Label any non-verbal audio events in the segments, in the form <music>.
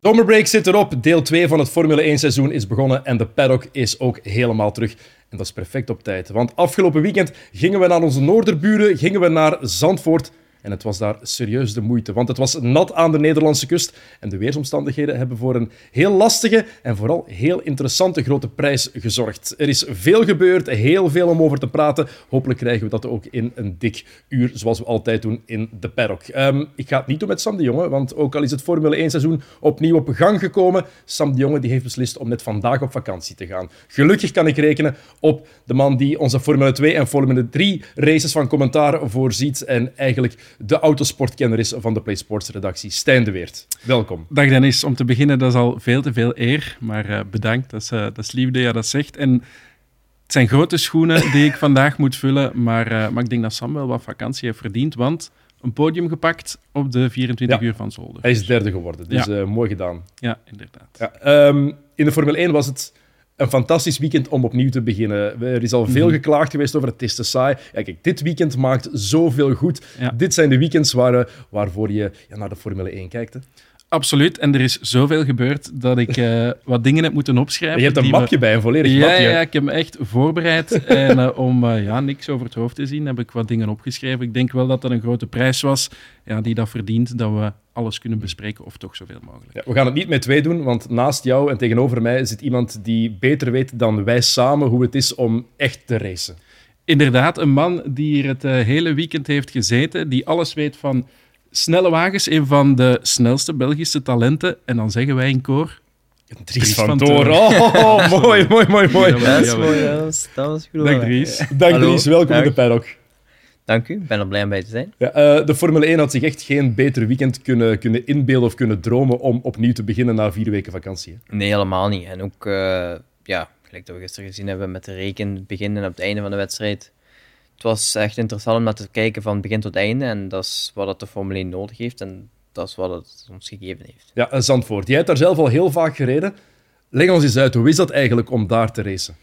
Zomerbreak zit erop. Deel 2 van het Formule 1 seizoen is begonnen en de paddock is ook helemaal terug. En dat is perfect op tijd, want afgelopen weekend gingen we naar onze noorderburen, gingen we naar Zandvoort. En het was daar serieus de moeite, want het was nat aan de Nederlandse kust. En de weersomstandigheden hebben voor een heel lastige en vooral heel interessante grote prijs gezorgd. Er is veel gebeurd, heel veel om over te praten. Hopelijk krijgen we dat ook in een dik uur, zoals we altijd doen in de paddock. Ehm, ik ga het niet doen met Sam de Jonge, want ook al is het Formule 1 seizoen opnieuw op gang gekomen, Sam de Jonge die heeft beslist om net vandaag op vakantie te gaan. Gelukkig kan ik rekenen op de man die onze Formule 2 en Formule 3 races van commentaar voorziet en eigenlijk de autosportkenner is van de Play Sports redactie, Stijn de Weert. Welkom. Dag Dennis, om te beginnen, dat is al veel te veel eer, maar uh, bedankt, dat is, uh, dat is liefde, ja, dat zegt. En het zijn grote schoenen die ik vandaag moet vullen, maar, uh, maar ik denk dat Sam wel wat vakantie heeft verdiend, want een podium gepakt op de 24 Ja. uur van Zolder. Hij is derde geworden, dus Ja. eh, mooi gedaan. Ja, inderdaad. Ja, ehm, in de Formule 1 was het een fantastisch weekend om opnieuw te beginnen. Er is al veel Mhm. geklaagd geweest over het is te saai. Ja, kijk, dit weekend maakt zoveel goed. Ja. Dit zijn de weekends waar, eh, waarvoor je ja, naar de Formule 1 kijkt. Hè. Absoluut, en er is zoveel gebeurd dat ik eh, wat dingen heb moeten opschrijven. Je hebt een me- mapje bij, een volledig Ja, mapje. ja, ik heb me echt voorbereid. <laughs> en eh, om eh, ja, niks over het hoofd te zien, heb ik wat dingen opgeschreven. Ik denk wel dat dat een grote prijs was ja, die dat verdient, dat we alles kunnen bespreken, of toch zoveel mogelijk. Ja, we gaan het niet met twee doen, want naast jou en tegenover mij zit iemand die beter weet dan wij samen hoe het is om echt te racen. Inderdaad, een man die hier het hele weekend heeft gezeten, die alles weet van snelle wagens, een van de snelste Belgische talenten. En dan zeggen wij in koor... Dries, Dries van, van Toren. Oh, <laughs> mooi, mooi, mooi, mooi. Dat is mooi, dat was, dat was goed. Hoor. Dries. Dank Hallo. Dries, welkom in de paddock. Dank u, ik ben er blij om bij te zijn. Ja, eh, de Formule 1 had zich echt geen beter weekend kunnen, kunnen inbeelden of kunnen dromen om opnieuw te beginnen na vier weken vakantie. hè. Nee, helemaal niet. En ook, eh, ja, gelijk dat we gisteren gezien hebben met de reken, het begin en op het einde van de wedstrijd. Het was echt interessant om naar te kijken van begin tot einde. En dat is wat het de Formule 1 nodig heeft. En dat is wat het ons gegeven heeft. Ja, eh, Zandvoort. Jij hebt daar zelf al heel vaak gereden. Leg ons eens uit, hoe is dat eigenlijk om daar te racen?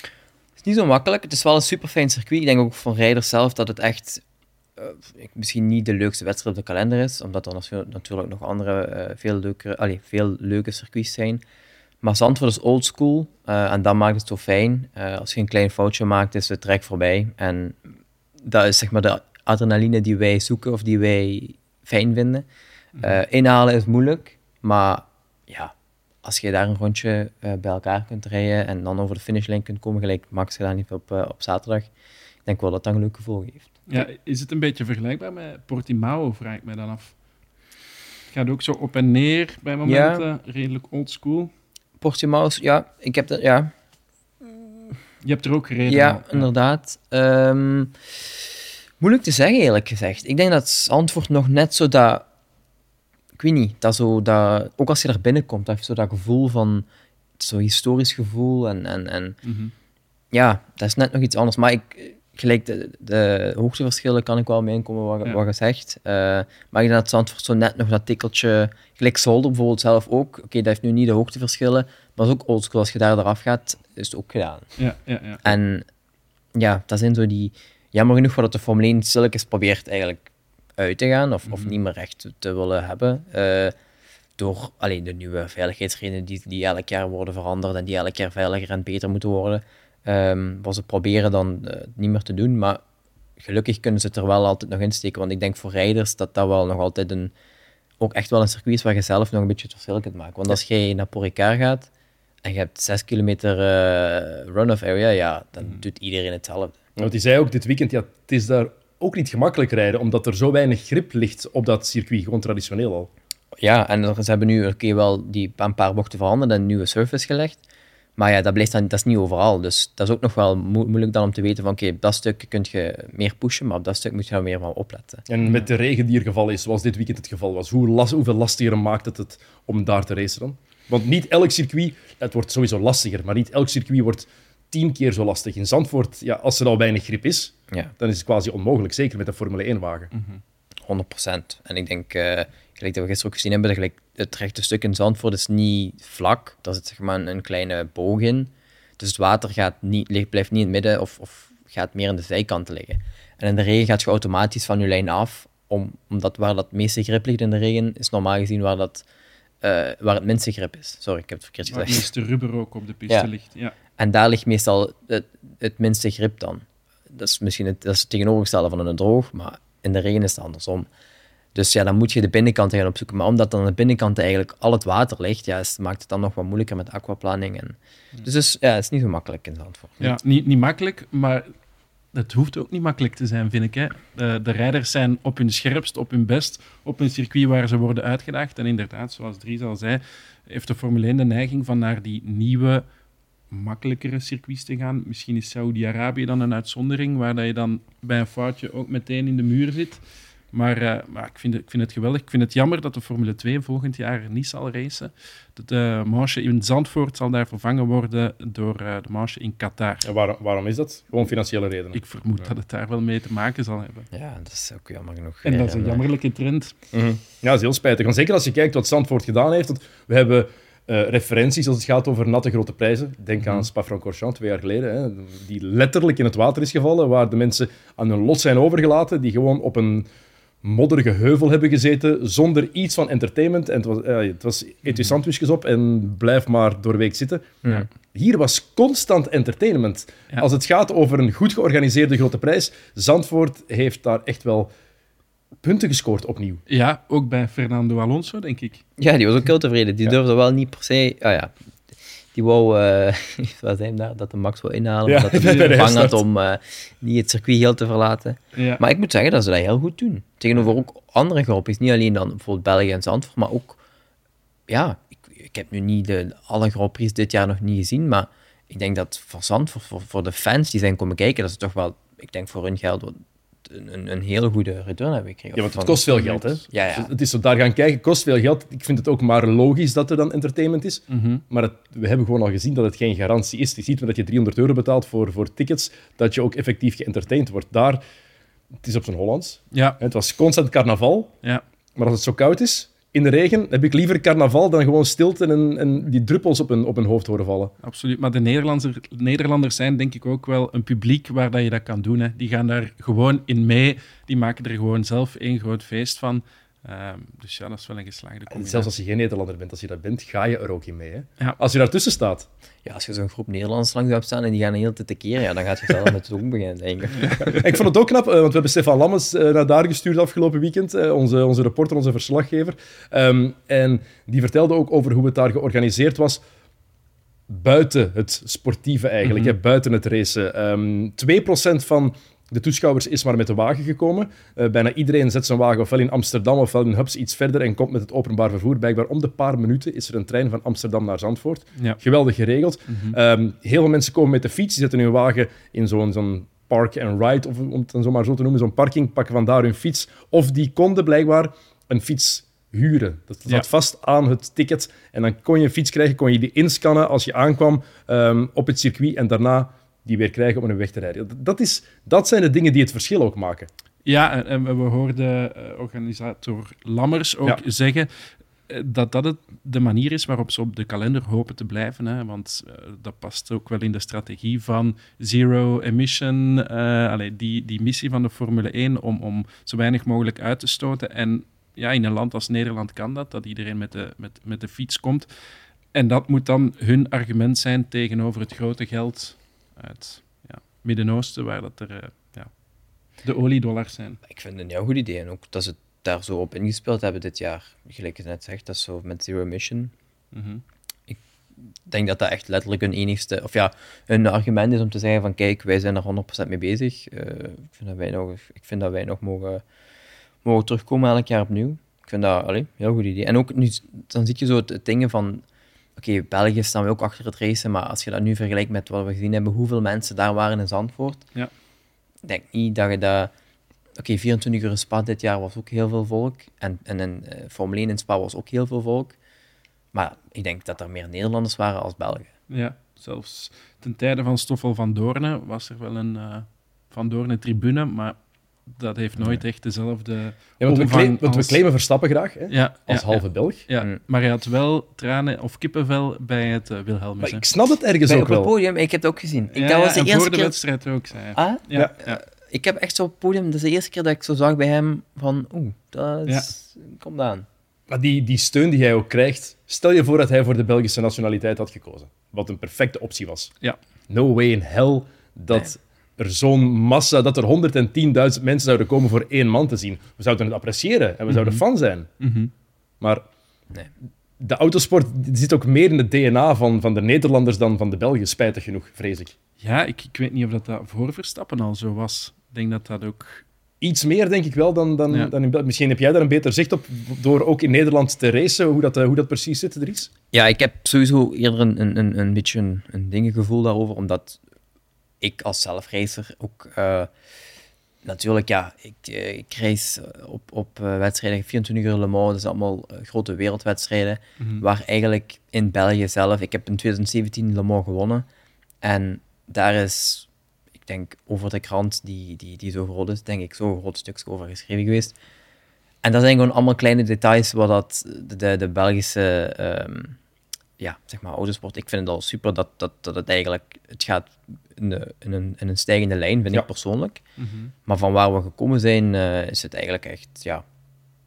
Het is niet zo makkelijk. Het is wel een super fijn circuit. Ik denk ook voor rijders zelf dat het echt eh, misschien niet de leukste wedstrijd op de kalender is. Omdat er natu- natuurlijk nog andere eh, veel, leukere, allee, veel leuke circuits zijn. Maar Zandvoort is oldschool eh en dat maakt het zo fijn. Eh, als je een klein foutje maakt, is de trek voorbij. En dat is zeg maar de adrenaline die wij zoeken of die wij fijn vinden. Eh, inhalen is moeilijk, maar ja, als je daar een rondje bij elkaar kunt rijden en dan over de finishlijn kunt komen, gelijk Max gedaan heeft op, op zaterdag, ik denk wel dat dat een leuk gevoel geeft. Ja, is het een beetje vergelijkbaar met Portimao, vraag ik mij dan af. Het gaat ook zo op en neer bij momenten, redelijk oldschool. Portimao, ja, ik heb dat, ja, Je hebt er ook gereden. ja, inderdaad. Ehm, moeilijk te zeggen, eerlijk gezegd. Ik denk dat antwoord nog net zo dat, ik weet niet, dat zo dat, ook als je daar binnenkomt, dat heeft zo dat gevoel van, zo'n historisch gevoel en, en, en Mhm. ja, dat is net nog iets anders. Maar ik, gelijk de, de hoogteverschillen kan ik wel mee inkomen wat, Ja. wat je zegt. Eh, maar ik denk dat Zandvoort zo net nog dat tikkeltje... Gelijk Zolder bijvoorbeeld zelf ook. Oké, dat heeft nu niet de hoogteverschillen, maar is ook oldschool. Als je daar eraf gaat, is het ook gedaan. Ja, ja, ja. En ja, dat zijn zo die... Jammer genoeg wat de Formule 1 stilletjes probeert eigenlijk uit te gaan, of, of niet meer echt te willen hebben. eh, door alleen de nieuwe veiligheidsredenen die, die elk jaar worden veranderd en die elk jaar veiliger en beter moeten worden. Ehm wat ze proberen dan eh, niet meer te doen, maar gelukkig kunnen ze het er wel altijd nog in steken. Want ik denk voor rijders dat dat wel nog altijd een, ook echt wel een circuit is waar je zelf nog een beetje het verschil kunt maken. Want als jij naar Poricar gaat en je hebt 6 kilometer eh, run-off area, ja, dan doet iedereen hetzelfde. Want die zei ook dit weekend, ja, het is daar ook niet gemakkelijk rijden, omdat er zo weinig grip ligt op dat circuit, gewoon traditioneel al. Ja, en ze hebben nu oké, wel die een paar bochten veranderd en een nieuwe surface gelegd. Maar ja, dat, blijft dan, dat is niet overal. Dus dat is ook nog wel mo- moeilijk dan om te weten van oké, op dat stuk kun je meer pushen, maar op dat stuk moet je daar meer van opletten. En met de regen die er gevallen is, zoals dit weekend het geval was, hoe las, hoeveel lastiger maakt het het om daar te racen dan? Want niet elk circuit, het wordt sowieso lastiger, maar niet elk circuit wordt tien keer zo lastig. In Zandvoort, ja, als er al weinig grip is, Ja, dan is het quasi onmogelijk, zeker met een Formule 1-wagen. 100%. En ik denk, eh, gelijk dat we gisteren ook gezien hebben, dat gelijk het rechte stuk in Zandvoort is niet vlak. Daar zit zeg maar een, een kleine boog in. Dus het water gaat niet, ligt- blijft niet in het midden of, of gaat meer aan de zijkanten liggen. En in de regen gaat je automatisch van je lijn af, om, omdat waar dat meeste grip ligt in de regen, is normaal gezien waar dat eh, waar het minste grip is. Sorry, ik heb het verkeerd Waar het gezegd. meeste rubber ook op de piste Ja. ligt. Ja. En daar ligt meestal het, het minste grip dan. Dat is misschien het, dat is het tegenovergestelde van een droog, maar in de regen is het andersom. Dus ja, dan moet je de binnenkant gaan opzoeken. Maar omdat dan aan de binnenkant eigenlijk al het water ligt, ja, is- maakt het dan nog wat moeilijker met aquaplaning. En... Dus, dus ja, het is niet zo makkelijk in Zandvoort. Ja, niet, niet makkelijk, maar het hoeft ook niet makkelijk te zijn, vind ik. Hè. De, de rijders zijn op hun scherpst, op hun best, op een circuit waar ze worden uitgedaagd. En inderdaad, zoals Dries al zei, heeft de Formule 1 de neiging van naar die nieuwe, makkelijkere circuits te gaan. Misschien is Saudi-Arabië dan een uitzondering, waar dat je dan bij een foutje ook meteen in de muur zit. Maar, eh, maar ik, vind het, ik vind het geweldig. Ik vind het jammer dat de Formule 2 volgend jaar niet zal racen. De, de manche in Zandvoort zal daar vervangen worden door eh, de manche in Qatar. En waarom, waarom is dat? Gewoon financiële redenen. Ik vermoed dat het daar wel mee te maken zal hebben. Ja, dat is ook jammer genoeg. En dat is een Ja, jammerlijke trend. Mhm. Ja, dat is heel spijtig. Want zeker als je kijkt wat Zandvoort gedaan heeft. Want we hebben eh, referenties als het gaat over natte grote prijzen. Denk aan Spa-Francorchamps twee jaar geleden. Hè, die letterlijk in het water is gevallen. Waar de mensen aan hun lot zijn overgelaten. Die gewoon op een modderige heuvel hebben gezeten. Zonder iets van entertainment. En het was, eh, het was eet je sandwichjes op en blijf maar doorweek zitten. Ja. Hier was constant entertainment. Ja. Als het gaat over een goed georganiseerde grote prijs. Zandvoort heeft daar echt wel punten gescoord opnieuw. Ja, ook bij Fernando Alonso, denk ik. Ja, die was ook heel tevreden. Die Ja. durfde wel niet per se... Ah ja, die wou... eh <laughs> wat hem daar? Dat de Max wil inhalen. Ja, omdat hij <laughs> bang had om eh, niet het circuit heel te verlaten. Ja. Maar ik moet zeggen dat ze dat heel goed doen. Tegenover ook andere groepjes. Niet alleen dan bijvoorbeeld België en Zandvoort, maar ook... Ja, ik, ik heb nu niet de, alle Grand Prix dit jaar nog niet gezien, maar ik denk dat voor Zandvoort, voor, voor de fans die zijn komen kijken, dat ze toch wel, ik denk voor hun geld, een, hele goede return hebben gekregen. Ja, want het kost veel geld, hè? Ja, ja. Dus Het is zo daar gaan kijken, kost veel geld. Ik vind het ook maar logisch dat er dan entertainment is. Mhm. Maar het- we hebben gewoon al gezien dat het geen garantie is. Je ziet maar dat je 300 euro betaalt voor, voor tickets, dat je ook effectief geëntertained wordt. Daar, het is op zijn Hollands. Ja, Het was constant carnaval, ja. maar als het zo koud is, in de regen, heb ik liever carnaval dan gewoon stilte en, en die druppels op een, op een hoofd horen vallen. absoluut. Maar de Nederlanders, Nederlanders zijn denk ik ook wel een publiek waar dat je dat kan doen. Hè. Die gaan daar gewoon in mee. Die maken er gewoon zelf één groot feest van. Ehm, dus ja, dat is wel een geslaagde En combinatie. zelfs als je geen Nederlander bent, als je dat bent, ga je er ook in mee. Hè? Ja. Als je daartussen staat. Ja, als je zo'n groep Nederlanders langs hebt staan en die gaan de hele tijd tekeer, ja, dan gaat je zelf met het ook beginnen, denk ik. En <laughs> ik vond het ook knap, eh, want we hebben Stefan Lammens eh, naar daar gestuurd afgelopen weekend, eh, onze, onze reporter, onze verslaggever. Ehm, en die vertelde ook over hoe het daar georganiseerd was buiten het sportieve eigenlijk, Mhm. hè, buiten het racen. Ehm 2% van de toeschouwers is maar met de wagen gekomen. Eh, bijna iedereen zet zijn wagen ofwel in Amsterdam ofwel in Hubs iets verder en komt met het openbaar vervoer. Blijkbaar om de paar minuten is er een trein van Amsterdam naar Zandvoort. Ja. Geweldig geregeld. Mhm. Ehm, heel veel mensen komen met de fiets, die zetten hun wagen in zo'n zo'n park and ride, of om het dan zo maar zo te noemen, zo'n parking, pakken vandaar hun fiets. Of die konden blijkbaar een fiets huren. Dat zat Ja. vast aan het ticket. En dan kon je een fiets krijgen, kon je die inscannen als je aankwam ehm, op het circuit en daarna die weer krijgen om een weg te rijden. Dat- is, dat zijn de dingen die het verschil ook maken. Ja, en- we hoorden eh, organisator Lammers ook Ja. zeggen eh, dat dat het, de manier is waarop ze op de kalender hopen te blijven. Hè? Want eh, dat past ook wel in de strategie van zero emission, allee, die, die missie van de Formule 1 om, om zo weinig mogelijk uit te stoten. En ja, in een land als Nederland kan dat, dat iedereen met de, met, met de fiets komt. En dat moet dan hun argument zijn tegenover het grote geld uit ja, Midden-Oosten, waar dat er eh, ja, de oliedollars zijn. Ik vind het een heel goed idee. En ook dat ze daar zo op ingespeeld hebben dit jaar. Gelijk je net zegt, dat is zo met Zero Mission. Mhm. Ik denk dat dat echt letterlijk hun enigste, of ja, hun argument is om te zeggen van kijk, wij zijn er 100% mee bezig. Eh, ik, vind dat wij nog, ik vind dat wij nog mogen, mogen terugkomen elk jaar opnieuw. Ik vind dat allee, een heel goed idee. En ook nu, dan zie je zo het dingen van, oké, België staan we ook achter het racen, maar als je dat nu vergelijkt met wat we gezien hebben, hoeveel mensen daar waren in Zandvoort, Ja. ik denk niet dat je dat... Oké, 24 uur in Spa dit jaar was ook heel veel volk. En, en in eh, Formule 1 in Spa was ook heel veel volk. Maar ik denk dat er meer Nederlanders waren als Belgen. Ja, zelfs ten tijde van Stoffel van Doornen was er wel een eh, Van Doornen tribune, maar dat heeft nooit echt dezelfde Ja, want we, omvang claim- want we claimen Verstappen graag, hè, Ja, als ja, halve Belg. Ja, Mm. maar hij had wel tranen of kippenvel bij het uh, Wilhelmus. Maar ik snap het ergens Bij, ook op het wel. podium, ik heb het ook gezien. Ik, Ja, dat was de en eerste voor de keer... wedstrijd ook, zei hij. Ah, Ja, Ja. ja. ik heb echt zo op het podium... Dat is de eerste keer dat ik zo zag bij hem van... Oeh, dat is... Kom aan. Maar die, die steun die hij ook krijgt, stel je voor dat hij voor de Belgische nationaliteit had gekozen. Wat een perfecte optie was. Ja. No way in hell dat er zo'n massa, dat er 110.000 mensen zouden komen voor één man te zien. We zouden het appreciëren en we zouden fan zijn. Mhm. Maar Nee. de autosport zit ook meer in het DNA van, van de Nederlanders dan van de Belgen, spijtig genoeg, vrees ik. Ja, ik, ik weet niet of dat, dat voor Verstappen al zo was. Ik denk dat dat ook... Iets meer, denk ik wel, dan, dan, Ja. dan in België. Misschien heb jij daar een beter zicht op, door ook in Nederland te racen, hoe dat, eh, hoe dat precies zit, Dries. Ja, ik heb sowieso eerder een, een, een, een beetje een, een dingengevoel daarover, omdat ik als zelfracer ook... eh, natuurlijk, ja, ik, eh, ik race op, op eh, wedstrijden, 24 uur Le Mans, dat zijn allemaal eh, grote wereldwedstrijden, Mhm. waar eigenlijk in België zelf... Ik heb in 2017 Le Mans gewonnen en daar is, ik denk, over de krant die, die, die zo groot is, denk ik, zo'n groot stukje over geschreven geweest. En dat zijn gewoon allemaal kleine details waar dat de, de, de Belgische ehm, ja, zeg maar, autosport. Ik vind het al super dat, dat, dat het eigenlijk het gaat in, de, in, een, in een stijgende lijn, vind Ja. ik persoonlijk. Mhm. Maar van waar we gekomen zijn, eh, is het eigenlijk echt, ja,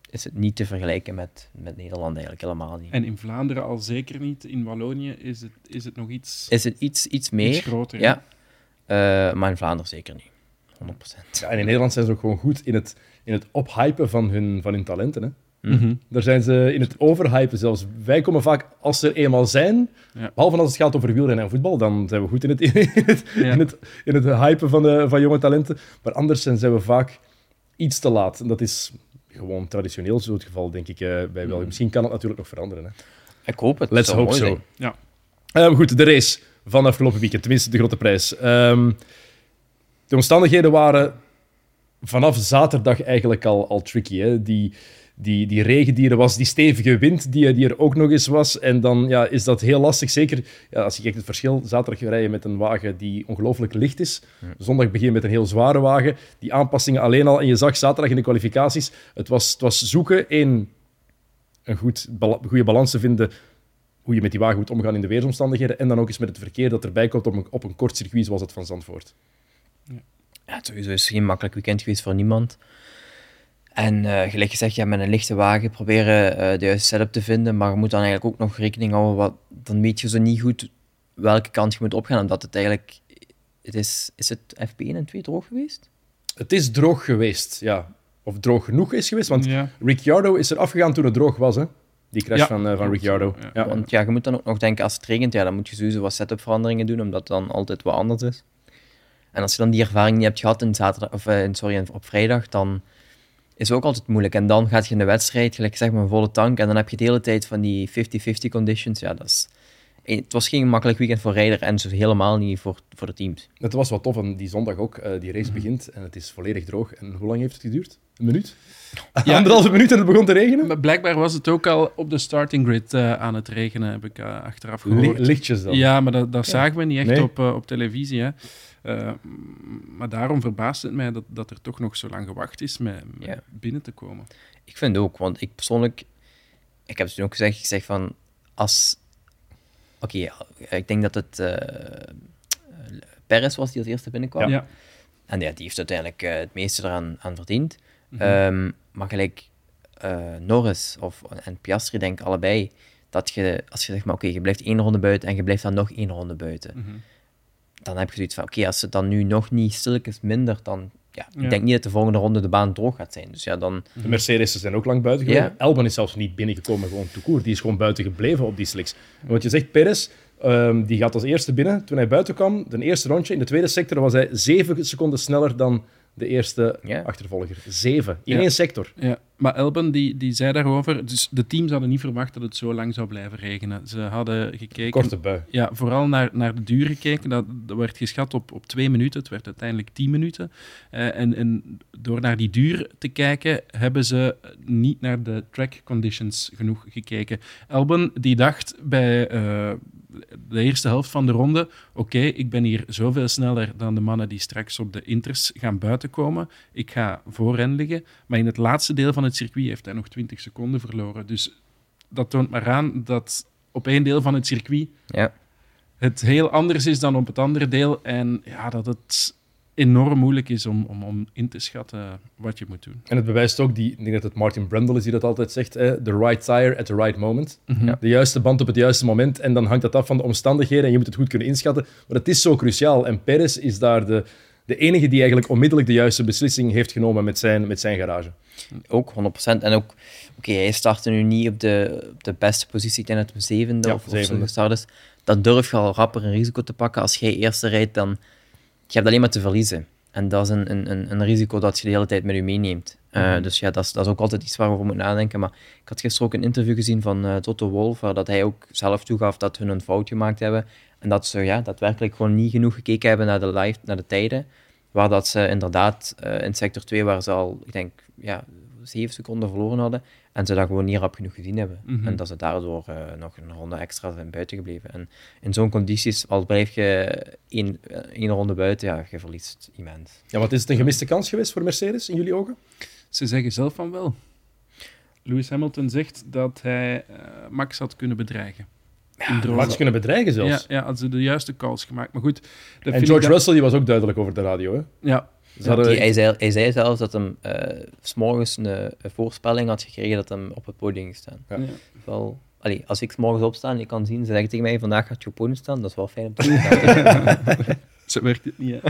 is het niet te vergelijken met, met Nederland eigenlijk helemaal niet. En in Vlaanderen al zeker niet. In Wallonië is het, is het nog iets, Is het iets, iets meer? iets groter. ja. Eh, maar in Vlaanderen zeker niet. 100%. Ja, en in Nederland zijn ze ook gewoon goed in het, in het ophypen van hun, van hun talenten. Hè. Mhm. Daar zijn ze in het overhypen zelfs. Wij komen vaak, als ze er eenmaal zijn, Ja. behalve als het gaat over wielrennen en voetbal, dan zijn we goed in het, <laughs> in het, Ja. in het, in het hypen van, de, van jonge talenten. Maar anders zijn, we vaak iets te laat. En dat is gewoon traditioneel zo het geval, denk ik, eh, bij België. Misschien kan het natuurlijk nog veranderen. Hè. Ik hoop het. Let's hope so. Ja. Ehm, goed, de race van afgelopen weekend, tenminste de grote prijs. Ehm, de omstandigheden waren vanaf zaterdag eigenlijk al, al tricky. Hè? Die, die, die regen die er was, die stevige wind die, die er ook nog eens was. En dan ja, is dat heel lastig. Zeker ja, als je kijkt het verschil. Zaterdag rijden met een wagen die ongelooflijk licht is. Zondag begin je met een heel zware wagen. Die aanpassingen alleen al. En je zag zaterdag in de kwalificaties. Het was, het was zoeken in een goed, goede balans te vinden hoe je met die wagen moet omgaan in de weersomstandigheden. En dan ook eens met het verkeer dat erbij komt op een, op een kort circuit zoals het van Zandvoort. Ja, sowieso is het geen makkelijk weekend geweest voor niemand. En eh, gelijk gezegd, ja, met een lichte wagen proberen eh, de juiste setup te vinden, maar je moet dan eigenlijk ook nog rekening houden, wat, dan weet je zo niet goed welke kant je moet opgaan, omdat het eigenlijk, het is, is het FP1 en 2 droog geweest? Het is droog geweest, ja. Of droog genoeg is geweest, want Ja. Ricciardo is er afgegaan toen het droog was, hè? Die crash Ja. van, eh, van Ricciardo. Ja. Ja. Want ja, je moet dan ook nog denken, als het regent, ja, dan moet je sowieso wat setup veranderingen doen, omdat het dan altijd wat anders is. En als je dan die ervaring niet hebt gehad in zaterdag, of, in- sorry, op vrijdag, dan is ook altijd moeilijk. En dan gaat je in de wedstrijd, gelijk zeg maar, een volle tank, en dan heb je de hele tijd van die 50-50 conditions. Ja, dat is... Het was geen makkelijk weekend voor rijder en zo helemaal niet voor, voor de teams. Het was wat tof, en die zondag ook. eh, die race begint en het is volledig droog. En hoe lang heeft het geduurd? Een minuut? Ja. <laughs> Anderhalve minuut en het begon te regenen? Maar blijkbaar was het ook al op de starting grid eh, aan het regenen, heb ik eh, achteraf Li- gehoord. lichtjes dan. Ja, maar dat, dat zagen we niet echt Nee. op, op televisie. Hè. Eh, maar daarom verbaast het mij dat, dat er toch nog zo lang gewacht is met, met Ja. binnen te komen. Ik vind het ook, want ik persoonlijk, ik heb het toen ook gezegd, ik zeg van, als, oké, ik denk dat het eh Perez was die als eerste binnenkwam. Ja. En ja, die heeft uiteindelijk eh, het meeste eraan aan verdiend. Mhm. Ehm, maar gelijk eh, Norris of, en Piastri denk allebei dat je, als je zegt, maar oké, je blijft één ronde buiten en je blijft dan nog één ronde buiten. Mhm. Dan heb je zoiets van, oké, als het dan nu nog niet stilletjes minder, dan, ja, Ja. ik denk niet dat de volgende ronde de baan droog gaat zijn. Dus ja, dan, De Mercedes zijn ook lang buiten gebleven. Ja. Albon is zelfs niet binnengekomen, gewoon te koer. Die is gewoon buiten gebleven op die slicks. En wat je zegt, Perez, ehm, die gaat als eerste binnen. Toen hij buiten kwam, de eerste rondje, in de tweede sector was hij zeven seconden sneller dan de eerste Ja. achtervolger. Zeven. In Ja. één sector. Ja, maar Elben die, die zei daarover, dus de teams hadden niet verwacht dat het zo lang zou blijven regenen. Ze hadden gekeken, Korte bui. ja, vooral naar, naar de duur gekeken. Dat, dat werd geschat op, op twee minuten, het werd uiteindelijk tien minuten. Eh, en, en door naar die duur te kijken, hebben ze niet naar de track conditions genoeg gekeken. Elben die dacht bij eh, de eerste helft van de ronde, oké, ik ben hier zoveel sneller dan de mannen die straks op de inters gaan buitenkomen. Ik ga voor hen liggen. Maar in het laatste deel van het circuit heeft hij nog 20 seconden verloren. Dus dat toont maar aan dat op één deel van het circuit ja. het heel anders is dan op het andere deel. En ja, dat het enorm moeilijk is om, om, om in te schatten wat je moet doen. En het bewijst ook, die, ik denk dat het Martin Brundle is die dat altijd zegt, hè, the right tire at the right moment. Ja. De juiste band op het juiste moment. En dan hangt dat af van de omstandigheden en je moet het goed kunnen inschatten. Maar het is zo cruciaal. En Perez is daar de, de enige die eigenlijk onmiddellijk de juiste beslissing heeft genomen met zijn, met zijn garage. Ook 100%. En ook, oké, hij startte nu niet op de, op de beste positie. Ik denk dat een zevende Ja, of, of zevende. zo gestart is. Dan durf je al rapper een risico te pakken. Als jij eerste rijdt, dan je hebt alleen maar te verliezen. En dat is een, een, een, een risico dat je de hele tijd met je meeneemt. Eh, Dus ja, dat is, dat is ook altijd iets waar we over moeten nadenken. Maar ik had gisteren ook een interview gezien van eh, Toto Wolff, waar dat hij ook zelf toegaf dat hun een fout gemaakt hebben. En dat ze ja, daadwerkelijk gewoon niet genoeg gekeken hebben naar de live, naar de tijden. Waar dat ze inderdaad eh, in sector 2, waar ze al, ik denk, ja, zeven seconden verloren hadden. En ze dat gewoon niet rap genoeg gezien hebben. Mhm. En dat ze daardoor eh, nog een ronde extra zijn buiten gebleven. En in zo'n condities, al blijf je één, eh, één ronde buiten, ja, je verliest immens. Ja, wat is het een gemiste kans geweest voor Mercedes in jullie ogen? Ze zeggen zelf van wel. Lewis Hamilton zegt dat hij eh, Max had kunnen bedreigen. De Max kunnen bedreigen zelfs. Ja, ja, hadden ze de juiste calls gemaakt. Maar goed, dat en George Russell die was ook duidelijk over de radio. Hè? Ja, hadden- Die- hij, zei, hij zei zelfs dat hem eh, s s'morgens een, een voorspelling had gekregen dat hem op het podium ging staan. Ja. ja. Wel, allee, als ik 's morgens opsta en ik kan zien, ze zeggen tegen mij, vandaag gaat je op het podium staan, dat is wel fijn om te zien. <laughs> <laughs> zo werkt het niet. Hè.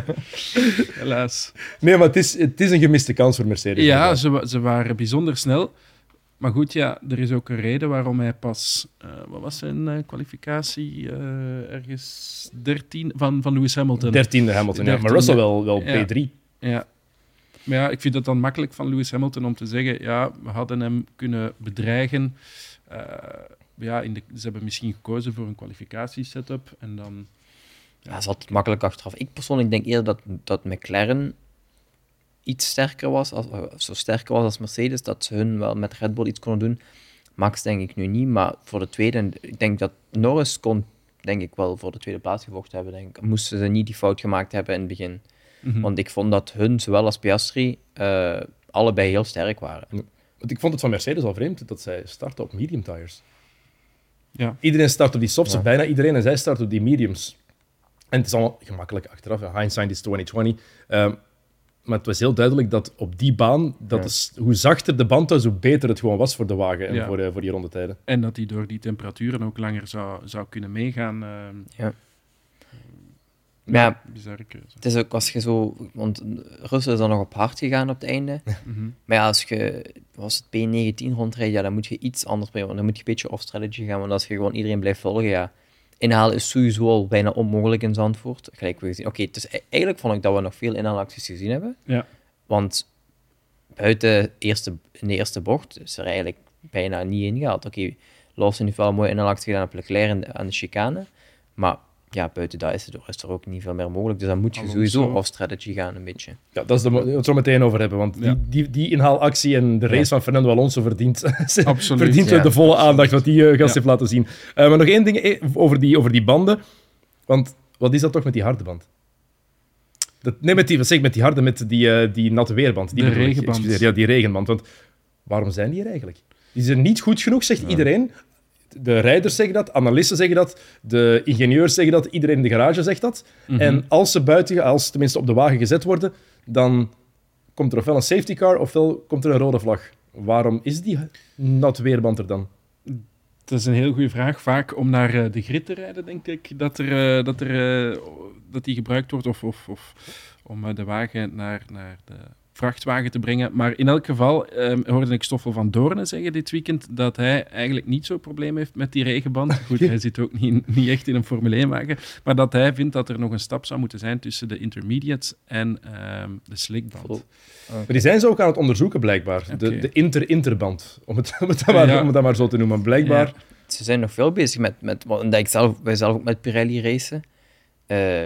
<laughs> Helaas. Nee, maar het is, het is een gemiste kans voor Mercedes. Ja, ze, ze waren bijzonder snel. Maar goed, ja, er is ook een reden waarom hij pas, eh, wat was zijn eh, kwalificatie, eh, ergens 13 van, van Lewis Hamilton. Dertiende Hamilton, ja. Maar. Russell wel, wel Ja. P3. Ja. Maar ja, ik vind het dan makkelijk van Lewis Hamilton om te zeggen, ja, we hadden hem kunnen bedreigen. Eh, ja, in de, ze hebben misschien gekozen voor een kwalificatiesetup en dan... Ja, dat is altijd makkelijk achteraf. Ik persoonlijk denk eerder dat, dat McLaren iets sterker was, als, eh, zo sterker was als Mercedes, dat ze hun wel met Red Bull iets konden doen. Max denk ik nu niet, maar voor de tweede, ik denk dat Norris kon, denk ik wel, voor de tweede plaats gevochten hebben. Denk. Moesten ze niet die fout gemaakt hebben in het begin. Mhm. Want ik vond dat hun, zowel als Piastri, eh, allebei heel sterk waren. Want ik vond het van Mercedes al vreemd dat zij starten op medium tires. Ja. Iedereen start op die softs, Ja. bijna iedereen, en zij starten op die mediums. En het is allemaal gemakkelijk achteraf. Hindsight is 2020. Ehm, maar het was heel duidelijk dat op die baan, dat Ja. is, hoe zachter de band was, hoe beter het gewoon was voor de wagen en Ja. voor, eh, voor die rondetijden. En dat hij door die temperaturen ook langer zou, zou kunnen meegaan. eh, Ja. Maar ja, bizarre keuze. het is ook als je zo... Want Russell is dan nog op hard gegaan op het einde. <laughs> Mhm. Maar ja, als je was het P19 rondrijdt, ja, dan moet je iets anders brengen. Want dan moet je een beetje off-strategy gaan. Want als je gewoon iedereen blijft volgen, ja... Inhalen is sowieso al bijna onmogelijk in Zandvoort. Gelijk we gezien. Oké, e- eigenlijk vond ik dat we nog veel inhaalacties gezien hebben. Ja. Want buiten eerste, in de eerste bocht is er eigenlijk bijna niet ingehaald. Oké, Lawson heeft wel een mooie inhaalactie gedaan op Leclerc aan de chicane. Maar ja, buiten dat is er, is er ook niet veel meer mogelijk. Dus dan moet je Alonso. sowieso off-strategy gaan een beetje. Ja, dat is de, we het zo meteen over hebben, want Ja. die, die, die inhaalactie en de race Ja. van Fernando Alonso verdient, <laughs> verdient ja. de volle aandacht wat die eh, gast Ja. heeft laten zien. Eh, maar nog één ding eh, over die, over die banden. Want wat is dat toch met die harde band? Dat, nee, met die, wat zeg ik, met die harde, met die, eh, die natte weerband. Die De bedoel ik, regenband. excuseer. Ja, die regenband. Want waarom zijn die er eigenlijk? Die zijn niet goed genoeg, zegt iedereen. De rijders zeggen dat, analisten zeggen dat, de ingenieurs zeggen dat, iedereen in de garage zegt dat. Mhm. En als ze buiten, als ze tenminste op de wagen gezet worden, dan komt er ofwel een safety car ofwel komt er een rode vlag. Waarom is die nat weerband er dan? Dat is een heel goede vraag. Vaak om naar eh, de grid te rijden, denk ik, dat, er, eh, dat, er, eh, dat die gebruikt wordt. Of, of, of om de wagen naar, naar de vrachtwagen te brengen. Maar in elk geval ehm, hoorde ik Stoffel van Doornen zeggen dit weekend dat hij eigenlijk niet zo'n probleem heeft met die regenband. Goed, <laughs> hij zit ook niet, niet echt in een Formule 1-wagen. Maar dat hij vindt dat er nog een stap zou moeten zijn tussen de intermediates en ehm, de slickband. Maar die zijn ze ook aan het onderzoeken, blijkbaar. De, de inter-interband, om het, om, het maar, Ja. om het dan maar zo te noemen. Blijkbaar, Ja. Ze zijn nog veel bezig met, met wat omdat ik zelf, wij zelf ook met Pirelli racen. Eh,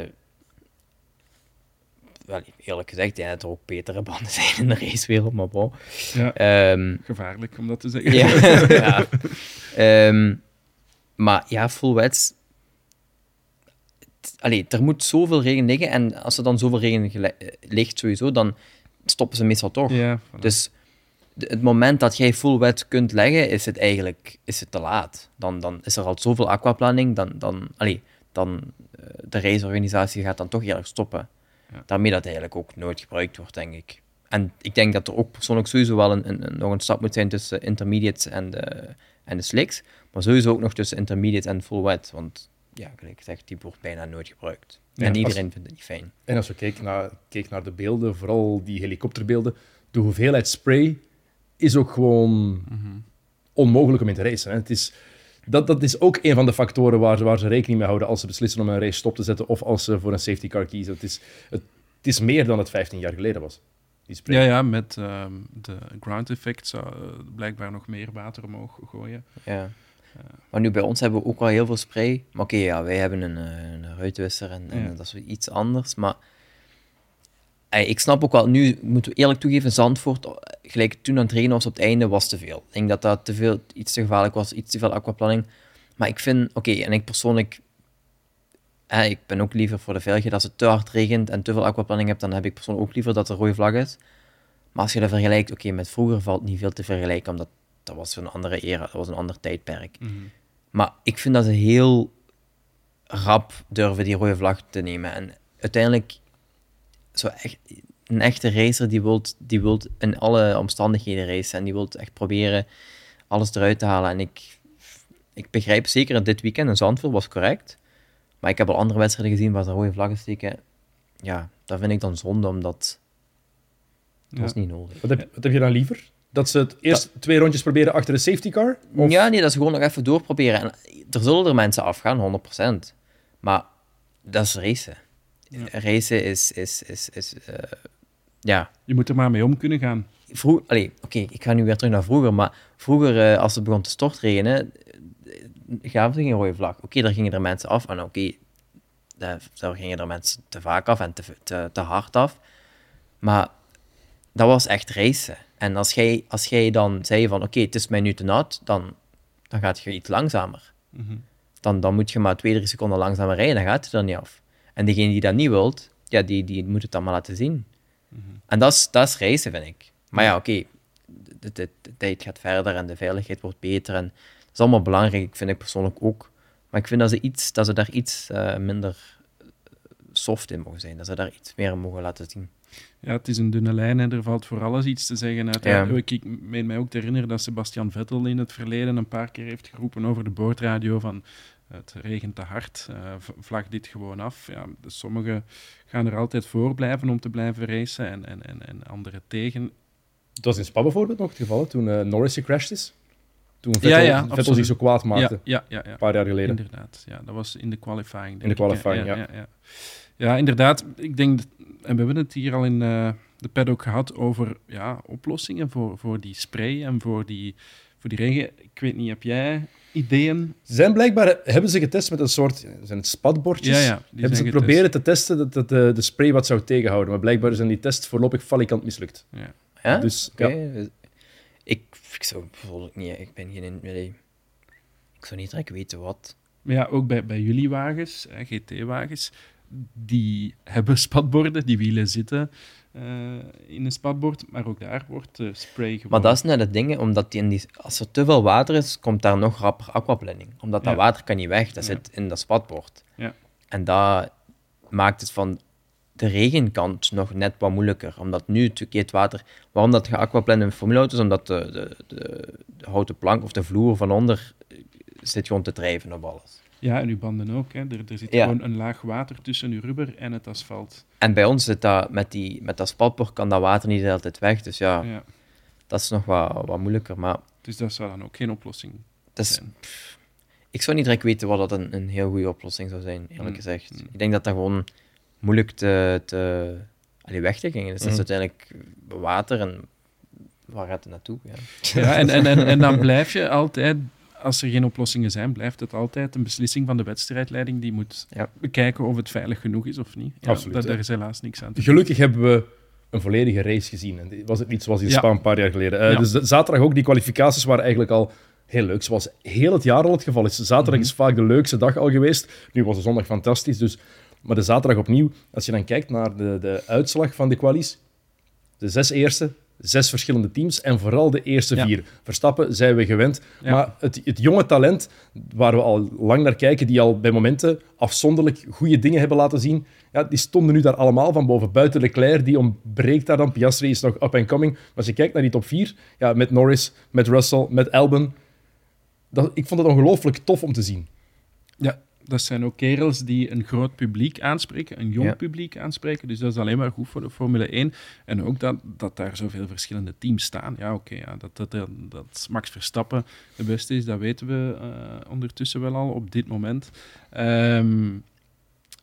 wel, eerlijk gezegd, ja, dat er ook betere banden zijn in de racewereld, maar bon. Ja, Ehm, gevaarlijk om dat te zeggen. ja. <laughs> ja. Ehm, maar ja, full wets. Allee, er moet zoveel regen liggen en als er dan zoveel regen eh, ligt sowieso, dan stoppen ze meestal toch. Ja, voilà. Dus het moment dat jij full wet kunt leggen, is het eigenlijk is het te laat. Dan, dan is er al zoveel aquaplaning, dan, dan, allee, dan eh, de raceorganisatie gaat dan toch eerlijk stoppen. Ja. Daarmee dat eigenlijk ook nooit gebruikt wordt, denk ik. En ik denk dat er ook persoonlijk sowieso wel een, een, een- nog een stap moet zijn tussen intermediates en de, en de slicks. Maar sowieso ook nog tussen intermediate en full wet. Want ja, gelijk gezegd, die wordt bijna nooit gebruikt. Ja, en als- iedereen vindt het niet fijn. En als we kijken naar, keek naar de beelden, vooral die helikopterbeelden, de hoeveelheid spray is ook gewoon onmogelijk om in te racen. Hè. Het is, dat, dat is ook een van de factoren waar, ze- waar ze rekening mee houden als ze beslissen om een race stop te zetten of als ze voor een safety car kiezen. Het is, het, het is meer dan het 15 jaar geleden was. Ja, ja, met ehm, de ground effect zou eh, blijkbaar nog meer water omhoog gooien. Ja. Maar nu bij ons hebben we ook wel heel veel spray. Maar oké, ja, wij hebben een, eh, een ruitwisser en, en Ja. dat is weer iets anders. Maar ik snap ook wel, nu moeten we eerlijk toegeven, Zandvoort, eh, gelijk toen aan het regenen was op het einde, was te veel. Ik denk dat dat te veel, iets te gevaarlijk was, iets te veel aquaplanning. Maar ik vind, oké, en ik persoonlijk, eh, ik ben ook liever voor de veiligheid, als het te hard regent en te veel aquaplanning hebt, dan heb ik persoonlijk ook liever dat er rode vlag is. Maar als je dat vergelijkt, oké, met vroeger valt niet veel te vergelijken, omdat dat was een andere era, dat was een ander tijdperk. Maar ik vind dat ze heel rap durven die rode vlag te nemen. En uiteindelijk, zo echt, een echte racer die wilt, die wilt in alle omstandigheden racen. En die wilt echt proberen alles eruit te halen. En ik, ik begrijp zeker dat dit weekend in Zandvoort was correct. Maar ik heb al andere wedstrijden gezien waar ze rode vlaggen steken. Ja, dat vind ik dan zonde, omdat dat Ja. is niet nodig. Wat, heb, wat heb je dan liever? Dat ze het eerst twee rondjes proberen achter de safety car? Of- Ja, nee, dat is gewoon nog even doorproberen. En er zullen er mensen afgaan, 100%. Maar dat is racen. Racen is, is, is, is eh, ja, Je moet er maar mee om kunnen gaan. vroeger, oké, ik ga nu weer terug naar vroeger, maar vroeger, eh, als het begon te stortregenen, eh, gaven ze geen rode vlag. Oké, daar gingen er mensen af, en oké, daar, daar gingen er mensen te vaak af en te, te, te hard af. Maar dat was echt racen. En als jij, als jij dan zei van, oké, het is mij nu te nat, dan, dan gaat je iets langzamer. Dan, dan moet je maar twee, drie seconden langzamer rijden, dan gaat het er niet af. En degene die dat niet wilt, ja, die, die moet het dan maar laten zien. En dat is, dat is racen, vind ik. Maar ja, oké, de, de, de tijd gaat verder en de veiligheid wordt beter. En dat is allemaal belangrijk, vind ik persoonlijk ook. Maar ik vind dat ze, iets, dat ze daar iets eh, minder soft in mogen zijn. Dat ze daar iets meer in mogen laten zien. Ja, het is een dunne lijn en er valt voor alles iets te zeggen. Uit, Ja. Ik, ik meen mij ook te herinneren dat Sebastian Vettel in het verleden een paar keer heeft geroepen over de boordradio van het regent te hard, eh, vlag dit gewoon af. Ja, dus sommigen gaan er altijd voor blijven om te blijven racen en, en, en, en anderen tegen. Het was in Spa bijvoorbeeld nog het geval, hè, toen eh, Norris gecrashed is. Toen Vettel, Ja, ja, Vettel absoluut. zich zo kwaad maakte, Ja, ja, een paar jaar geleden. Inderdaad, ja, dat was in de qualifying. denk In de qualifying, ja. ja. Ja, Ja, inderdaad. Ik denk, dat- en we hebben het hier al in eh, de paddock gehad over ja, oplossingen voor, voor die spray en voor die, voor die regen. Ik weet niet, heb jij ideeën? Ze zijn blijkbaar, hebben ze getest met een soort, zijn het spatbordjes? Ja, ja, die hebben ze proberen te testen dat, dat de, de spray wat zou tegenhouden. Maar blijkbaar zijn die tests voorlopig falikant mislukt. Ja. Ja? Dus, ja. Ik, ik zou bijvoorbeeld niet... Ik ben geen... nee, ik zou niet direct weten wat. Maar ja, ook bij, bij jullie wagens, GT-wagens, die hebben spatborden, die wielen zitten eh, in een spatbord, maar ook daar wordt eh, spray gewoon... Maar dat is net het ding, omdat die in die, als er te veel water is, komt daar nog rapper aquaplaning. Omdat dat Ja. water kan niet weg, dat zit in dat spatbord. Ja. En dat maakt het van de regenkant nog net wat moeilijker. Omdat nu natuurlijk het water... Waarom dat geaquaplannen in formuleauto's? Omdat de, de, de, de houten plank of de vloer van onder eh, zit gewoon te drijven op alles. Ja, en uw banden ook. Hè. Er, er zit Ja. gewoon een laag water tussen uw rubber en het asfalt. En bij ons zit dat, met, die, met dat spatbord kan dat water niet de hele tijd weg. Dus ja, Ja. dat is nog wat, wat moeilijker. Maar Dus dat zou dan ook geen oplossing zijn. ik zou niet direct weten wat dat een, een heel goede oplossing zou zijn, eerlijk Mm. gezegd. Ik denk dat dat gewoon moeilijk te, te allee, weg te gingen is. Dat is Mm. uiteindelijk water en waar gaat het naartoe? Ja. Ja, en, en, en, en dan blijf je altijd, als er geen oplossingen zijn, blijft het altijd een beslissing van de wedstrijdleiding die moet Ja. bekijken of het veilig genoeg is of niet. Ja, Absoluut, dat, daar is helaas niks aan te doen. Gelukkig hebben we een volledige race gezien. En was het niet zoals in Ja. Spa een paar jaar geleden. Eh, Ja. Dus de- zaterdag ook, die kwalificaties waren eigenlijk al heel leuk. Zoals heel het jaar al het geval is. Zaterdag Mhm. is vaak de leukste dag al geweest. Nu was de zondag fantastisch. Dus... Maar de zaterdag opnieuw, als je dan kijkt naar de, de uitslag van de kwalies, de zes eerste zes verschillende teams en vooral de eerste Ja. vier. Verstappen zijn we gewend, Ja. maar het, het jonge talent waar we al lang naar kijken, die al bij momenten afzonderlijk goede dingen hebben laten zien, ja, die stonden nu daar allemaal van boven. Buiten Leclerc, die ontbreekt daar dan. Piastri is nog up and coming. Maar als je kijkt naar die top vier, ja, met Norris, met Russell, met Albon, dat, ik vond het ongelooflijk tof om te zien. Ja, dat zijn ook kerels die een groot publiek aanspreken, een jong Ja. publiek aanspreken. Dus dat is alleen maar goed voor de Formule 1. En ook dat, dat daar zoveel verschillende teams staan. Ja, oké, ja, dat, dat, dat, Max Verstappen de beste is, dat weten we eh, ondertussen wel al op dit moment. Ehm,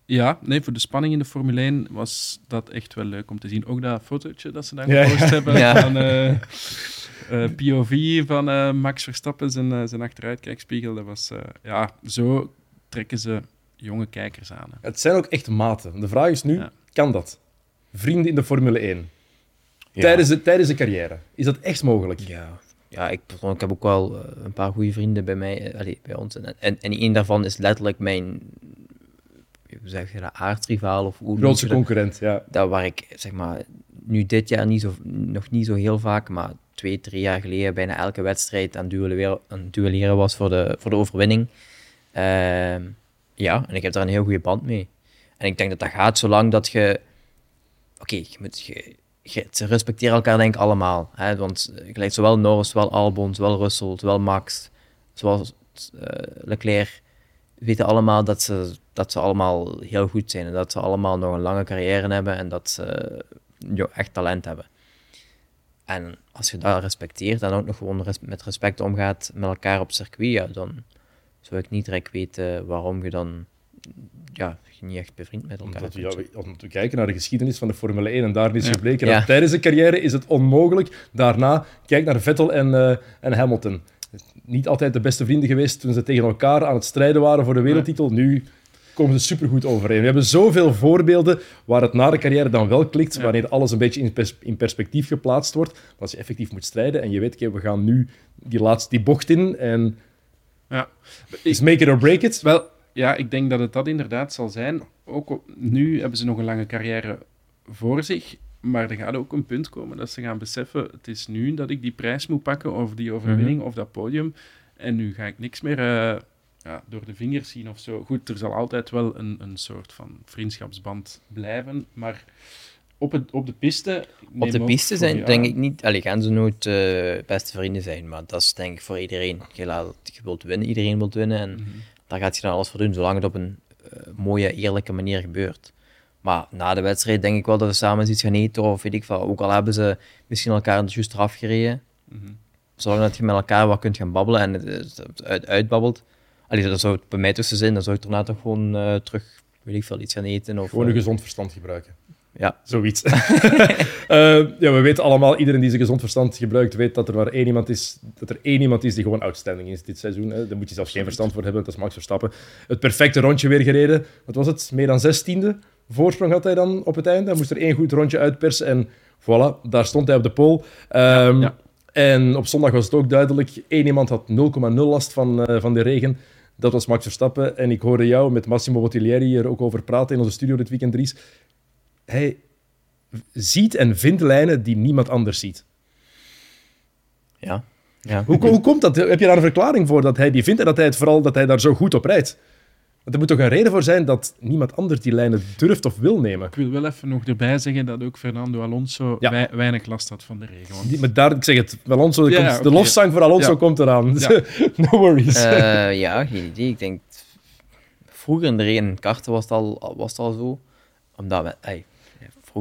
ja, nee, voor de spanning in de Formule 1 was dat echt wel leuk om te zien. Ook dat fotootje dat ze daar Ja, gepost hebben <laughs> Ja. van eh, eh, POV van Max Verstappen, zijn, zijn achteruitkijkspiegel. Dat was, ja, zo trekken ze jonge kijkers aan. hè. Het zijn ook echt maten. De vraag is nu, Ja. kan dat? Vrienden in de Formule 1. Tijdens, de, tijdens de carrière. Is dat echt mogelijk? Ja, ja ik, persoonlijk heb ook wel eh, een paar goede vrienden bij mij, eh, allee, bij ons. En, en, en één daarvan is letterlijk mijn, hoe zeg je dat, aardrivaal of hoe Grootste concurrent, ja. dat waar ik zeg maar nu dit jaar niet zo, nog niet zo heel vaak, maar twee, drie jaar geleden bijna elke wedstrijd aan duelleren, aan duelleren was voor de, voor de overwinning. Ehm, ja, en ik heb daar een heel goede band mee. En ik denk dat dat gaat zolang dat je. Oké, je moet. Je, je- ze respecteren elkaar denk ik allemaal. Hè? Want eh, gelijk zowel Norris, zowel Albon, zowel Russell, zowel Max, zowel eh, Leclerc weten allemaal dat ze, dat ze allemaal heel goed zijn. En dat ze allemaal nog een lange carrière hebben en dat ze jo, echt talent hebben. En als je dat respecteert en ook nog gewoon met respect omgaat met elkaar op circuit, ja, dan zou ik niet direct weten waarom je dan ja, je niet echt bevriend met elkaar Omdat ja, we- als we kijken naar de geschiedenis van de Formule 1 en daar is Ja. gebleken Ja. dat tijdens de carrière is het onmogelijk. Daarna, kijk naar Vettel en, eh, en Hamilton. Niet altijd de beste vrienden geweest toen ze tegen elkaar aan het strijden waren voor de wereldtitel. Nu komen ze supergoed overeen. We hebben zoveel voorbeelden waar het na de carrière dan wel klikt, Ja. wanneer alles een beetje in, pers- in perspectief geplaatst wordt. Maar als je effectief moet strijden en je weet, oké, we gaan nu die laatste die bocht in en Ja. is make it or break it. Wel, ja, ik denk dat het dat inderdaad zal zijn. Ook nu hebben ze nog een lange carrière voor zich. Maar er gaat ook een punt komen dat ze gaan beseffen: het is nu dat ik die prijs moet pakken, of die overwinning, of dat podium. En nu ga ik niks meer eh, ja, door de vingers zien of zo. Goed, er zal altijd wel een, een soort van vriendschapsband blijven. Maar op, het, op de piste. Op de piste zijn, denk ik niet. Allee, gaan ze nooit eh, beste vrienden zijn, maar dat is denk ik voor iedereen. Je, laat, je wilt winnen, iedereen wil winnen en Mhm. daar gaat je dan alles voor doen, zolang het op een eh, mooie, eerlijke manier gebeurt. Maar na de wedstrijd denk ik wel dat we samen eens iets gaan eten of weet ik veel. Ook al hebben ze misschien elkaar juist eraf gereden, Mhm. zolang dat je met elkaar wat kunt gaan babbelen en het, het uit, uitbabbelt. Allee, dat zou het bij mij tussen zijn, dan zou ik daarna toch gewoon eh, terug, weet ik veel, iets gaan eten. Of, Gewoon een gezond verstand gebruiken. Ja, Zoiets. <laughs> Eh, ja, we weten allemaal, iedereen die zijn gezond verstand gebruikt, weet dat er maar één iemand is, dat er één iemand is die gewoon outstanding is dit seizoen. Hè. Daar moet je zelfs geen verstand voor hebben, dat is Max Verstappen. Het perfecte rondje weer gereden. Wat was het? Meer dan zestiende voorsprong had hij dan op het einde. Hij moest er één goed rondje uitpersen en voilà, daar stond hij op de pole. Ehm, ja. En op zondag was het ook duidelijk, één iemand had 0,0 last van, eh, van de regen. Dat was Max Verstappen. En ik hoorde jou met Massimo Bottiglieri er ook over praten in onze studio dit weekend, Dries. Hij ziet en vindt lijnen die niemand anders ziet. ja, ja. Hoe, hoe komt dat? Heb je daar een verklaring voor dat hij die vindt en dat hij, het vooral, dat hij daar zo goed op rijdt? Want er moet toch een reden voor zijn dat niemand anders die lijnen durft of wil nemen? Ik wil wel even nog erbij zeggen dat ook Fernando Alonso Ja. wei- weinig last had van de regen. want- Die, maar daar, ik zeg het, Alonso, Ja, komt, ja, de lofzang voor Alonso Ja. komt eraan. Ja. <laughs> no worries. Eh, ja, geen idee. Ik denk, vroeger in de regen in karten was het al, was het al zo. Omdat we,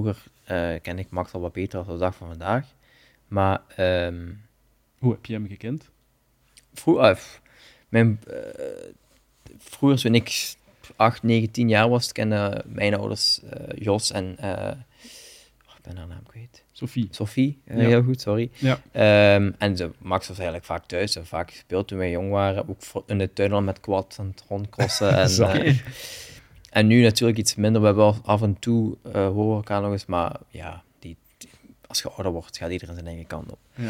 vroeger eh ken ik Max al wat beter dan de dag van vandaag. Maar ehm Hoe heb je hem gekend? vroeger, f- mijn, eh, vroeger toen ik 8, 9, 10 jaar was, kenden mijn ouders eh, Jos en oh, ik ben haar naam kwijt. Sophie. Sophie, Ja. heel goed, sorry. Ja. Ehm, en ze, Max was eigenlijk vaak thuis, en vaak gespeeld toen wij jong waren. Ook voor- in de tunnel met quad aan het rondcrossen. <laughs> En. En nu natuurlijk iets minder. We hebben wel af en toe eh horen elkaar nog eens, maar ja, die, die- als je ouder wordt, gaat iedereen zijn eigen kant op. Ja.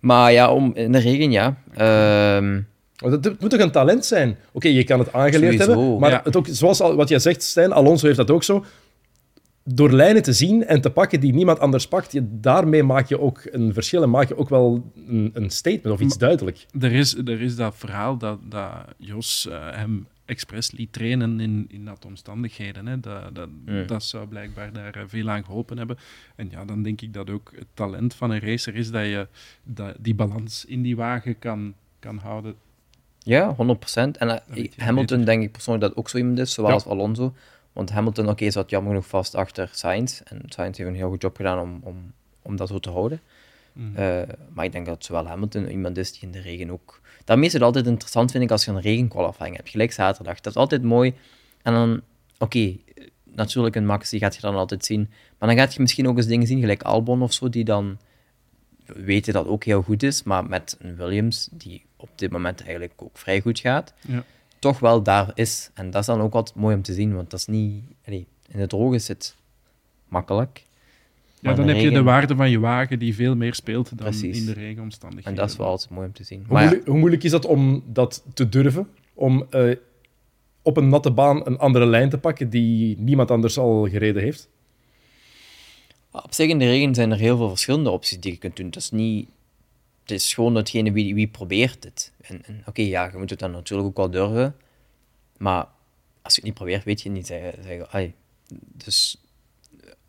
Maar ja, om, in de regen, ja. Ehm, het, het moet toch een talent zijn? Oké, je kan het aangeleerd Sowieso, hebben, maar ja. het ook, zoals al, wat jij zegt, Stijn, Alonso heeft dat ook zo. door lijnen te zien en te pakken die niemand anders pakt, je, daarmee maak je ook een verschil en maak je ook wel een, een statement of iets duidelijk. Er is, er is dat verhaal dat, dat Jos eh, hem expres liet trainen in, in dat omstandigheden. Hè. Dat, dat, dat zou blijkbaar daar eh, veel aan geholpen hebben. En ja, dan denk ik dat ook het talent van een racer is dat je dat, die balans in die wagen kan, kan houden. Ja, 100%. En eh, Hamilton beter. denk ik persoonlijk dat ook zo iemand is, zowel Ja. als Alonso. Want Hamilton, oké, zat jammer genoeg vast achter Sainz. En Sainz heeft een heel goed job gedaan om, om, om dat zo te houden. Mhm. Eh, maar ik denk dat zowel Hamilton iemand is die in de regen ook... Daarmee is het altijd interessant, vind ik, als je een regenqualifying hebt. Gelijk zaterdag. Dat is altijd mooi. En dan, oké, natuurlijk een Max, die gaat je dan altijd zien. Maar dan gaat je misschien ook eens dingen zien, gelijk Albon of zo, die dan weten dat ook heel goed is. Maar met een Williams, die op dit moment eigenlijk ook vrij goed gaat, Ja. toch wel daar is. En dat is dan ook altijd mooi om te zien, want dat is niet... allee, in het droog is het makkelijk. Ja, Maar dan de heb je de waarde van je wagen die veel meer speelt dan Precies. in de regenomstandigheden. En dat is wel altijd mooi om te zien. Hoe, Maar ja, moeilijk, hoe moeilijk is dat om dat te durven? Om eh, op een natte baan een andere lijn te pakken die niemand anders al gereden heeft? Op zich in de regen zijn er heel veel verschillende opties die je kunt doen. Het is niet... Het is gewoon datgene wie, wie probeert het. En, en oké, ja, je moet het dan natuurlijk ook wel durven. Maar als je het niet probeert, weet je het niet. Zeg, zeg, ai. Dus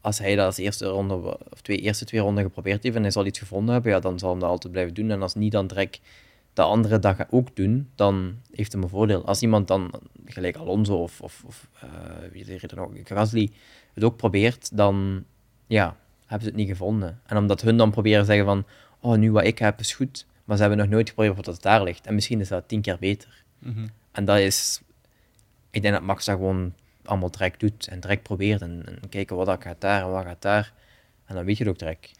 als hij dat als eerste ronde, of twee, eerste twee ronden geprobeerd heeft en hij zal iets gevonden hebben, ja, dan zal hij dat altijd blijven doen. En als niet, dan direct de andere dag ook doen, dan heeft hij een voordeel. Als iemand dan, gelijk Alonso of, of, of eh, wie er nog, Gasly, het ook probeert, dan ja, hebben ze het niet gevonden. En omdat hun dan proberen zeggen van, oh, nu wat ik heb is goed, maar ze hebben nog nooit geprobeerd wat het daar ligt. En misschien is dat tien keer beter. Mhm. En dat is, ik denk dat Max dat gewoon allemaal direct doet en direct probeert en, en kijken wat dat gaat daar en wat gaat daar. En dan weet je het ook direct.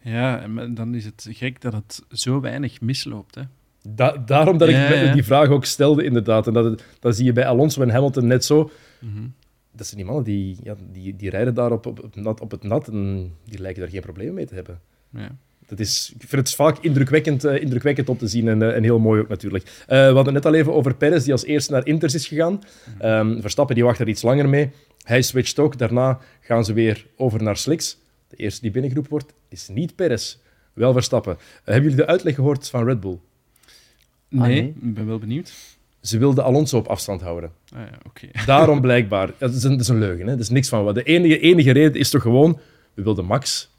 Ja, en dan is het gek dat het zo weinig misloopt. Hè. Da- daarom dat ik Ja, me- ja. die vraag ook stelde, inderdaad. En dat, het- dat zie je bij Alonso en Hamilton net zo. Mhm. Dat zijn die mannen die, ja, die, die rijden daar op, op, op, nat, op het nat en die lijken daar geen probleem mee te hebben. Ja. Dat is, ik vind het vaak indrukwekkend, eh, indrukwekkend om te zien en, eh, en heel mooi ook natuurlijk. Eh, we hadden het net al even over Perez, die als eerste naar Inters is gegaan. Ehm, Verstappen die wacht er iets langer mee. Hij switcht ook. Daarna gaan ze weer over naar Slicks. De eerste die binnengeroepen wordt, is niet Perez, wel Verstappen. Hebben jullie de uitleg gehoord van Red Bull? Nee, nee. ik ben wel benieuwd. Ze wilden Alonso op afstand houden. Ah, ja, oké. <laughs> Daarom blijkbaar. Dat is een, dat is een leugen, hè? dat is niks van wat. De enige, enige reden is toch gewoon, we wilden Max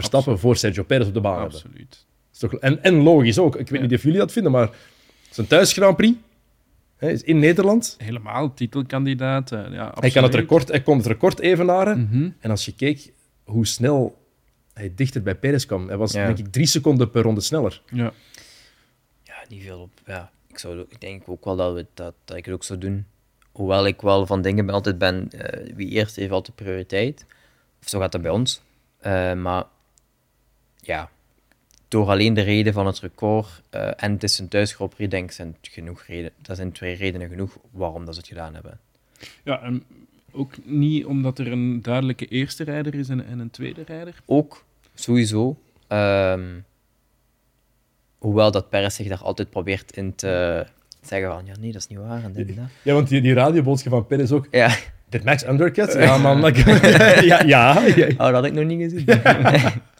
Verstappen Absoluut. voor Sergio Perez op de baan hebben. Absoluut. Is toch, en, en logisch ook. Ik weet Ja. niet of jullie dat vinden, maar zijn thuis Grand Prix hè, is in Nederland. Helemaal titelkandidaat. eh, ja, Hij, kan het absoluut. record, hij kon het record evenaren. Mhm. En als je keek hoe snel hij dichter bij Perez kwam, hij was Ja. denk ik drie seconden per ronde sneller. Ja. Ja, niet veel op. Ja, ik, zou, ik denk ook wel dat, we, dat, dat ik het ook zou doen. Hoewel ik wel van dingen ben, altijd ben, eh, wie eerst heeft altijd prioriteit. Of zo gaat dat bij ons. Eh, maar ja, door alleen de reden van het record eh, en het is een thuisgroeprie, denk ik, zijn het genoeg reden. Dat zijn twee redenen genoeg waarom dat ze het gedaan hebben. ja, en ook niet omdat er een duidelijke eerste rijder is en, en een tweede rijder. Ook, sowieso. ehm, hoewel dat Perez zich daar altijd probeert in te zeggen van, ja nee, dat is niet waar en dit en dat. Ja, want die, die radioboodschap van Perez ook. Ja, Dit Max undercut? <laughs> Ja, man. <laughs> ja, ja, ja. Oh, dat had ik nog niet gezien. <laughs>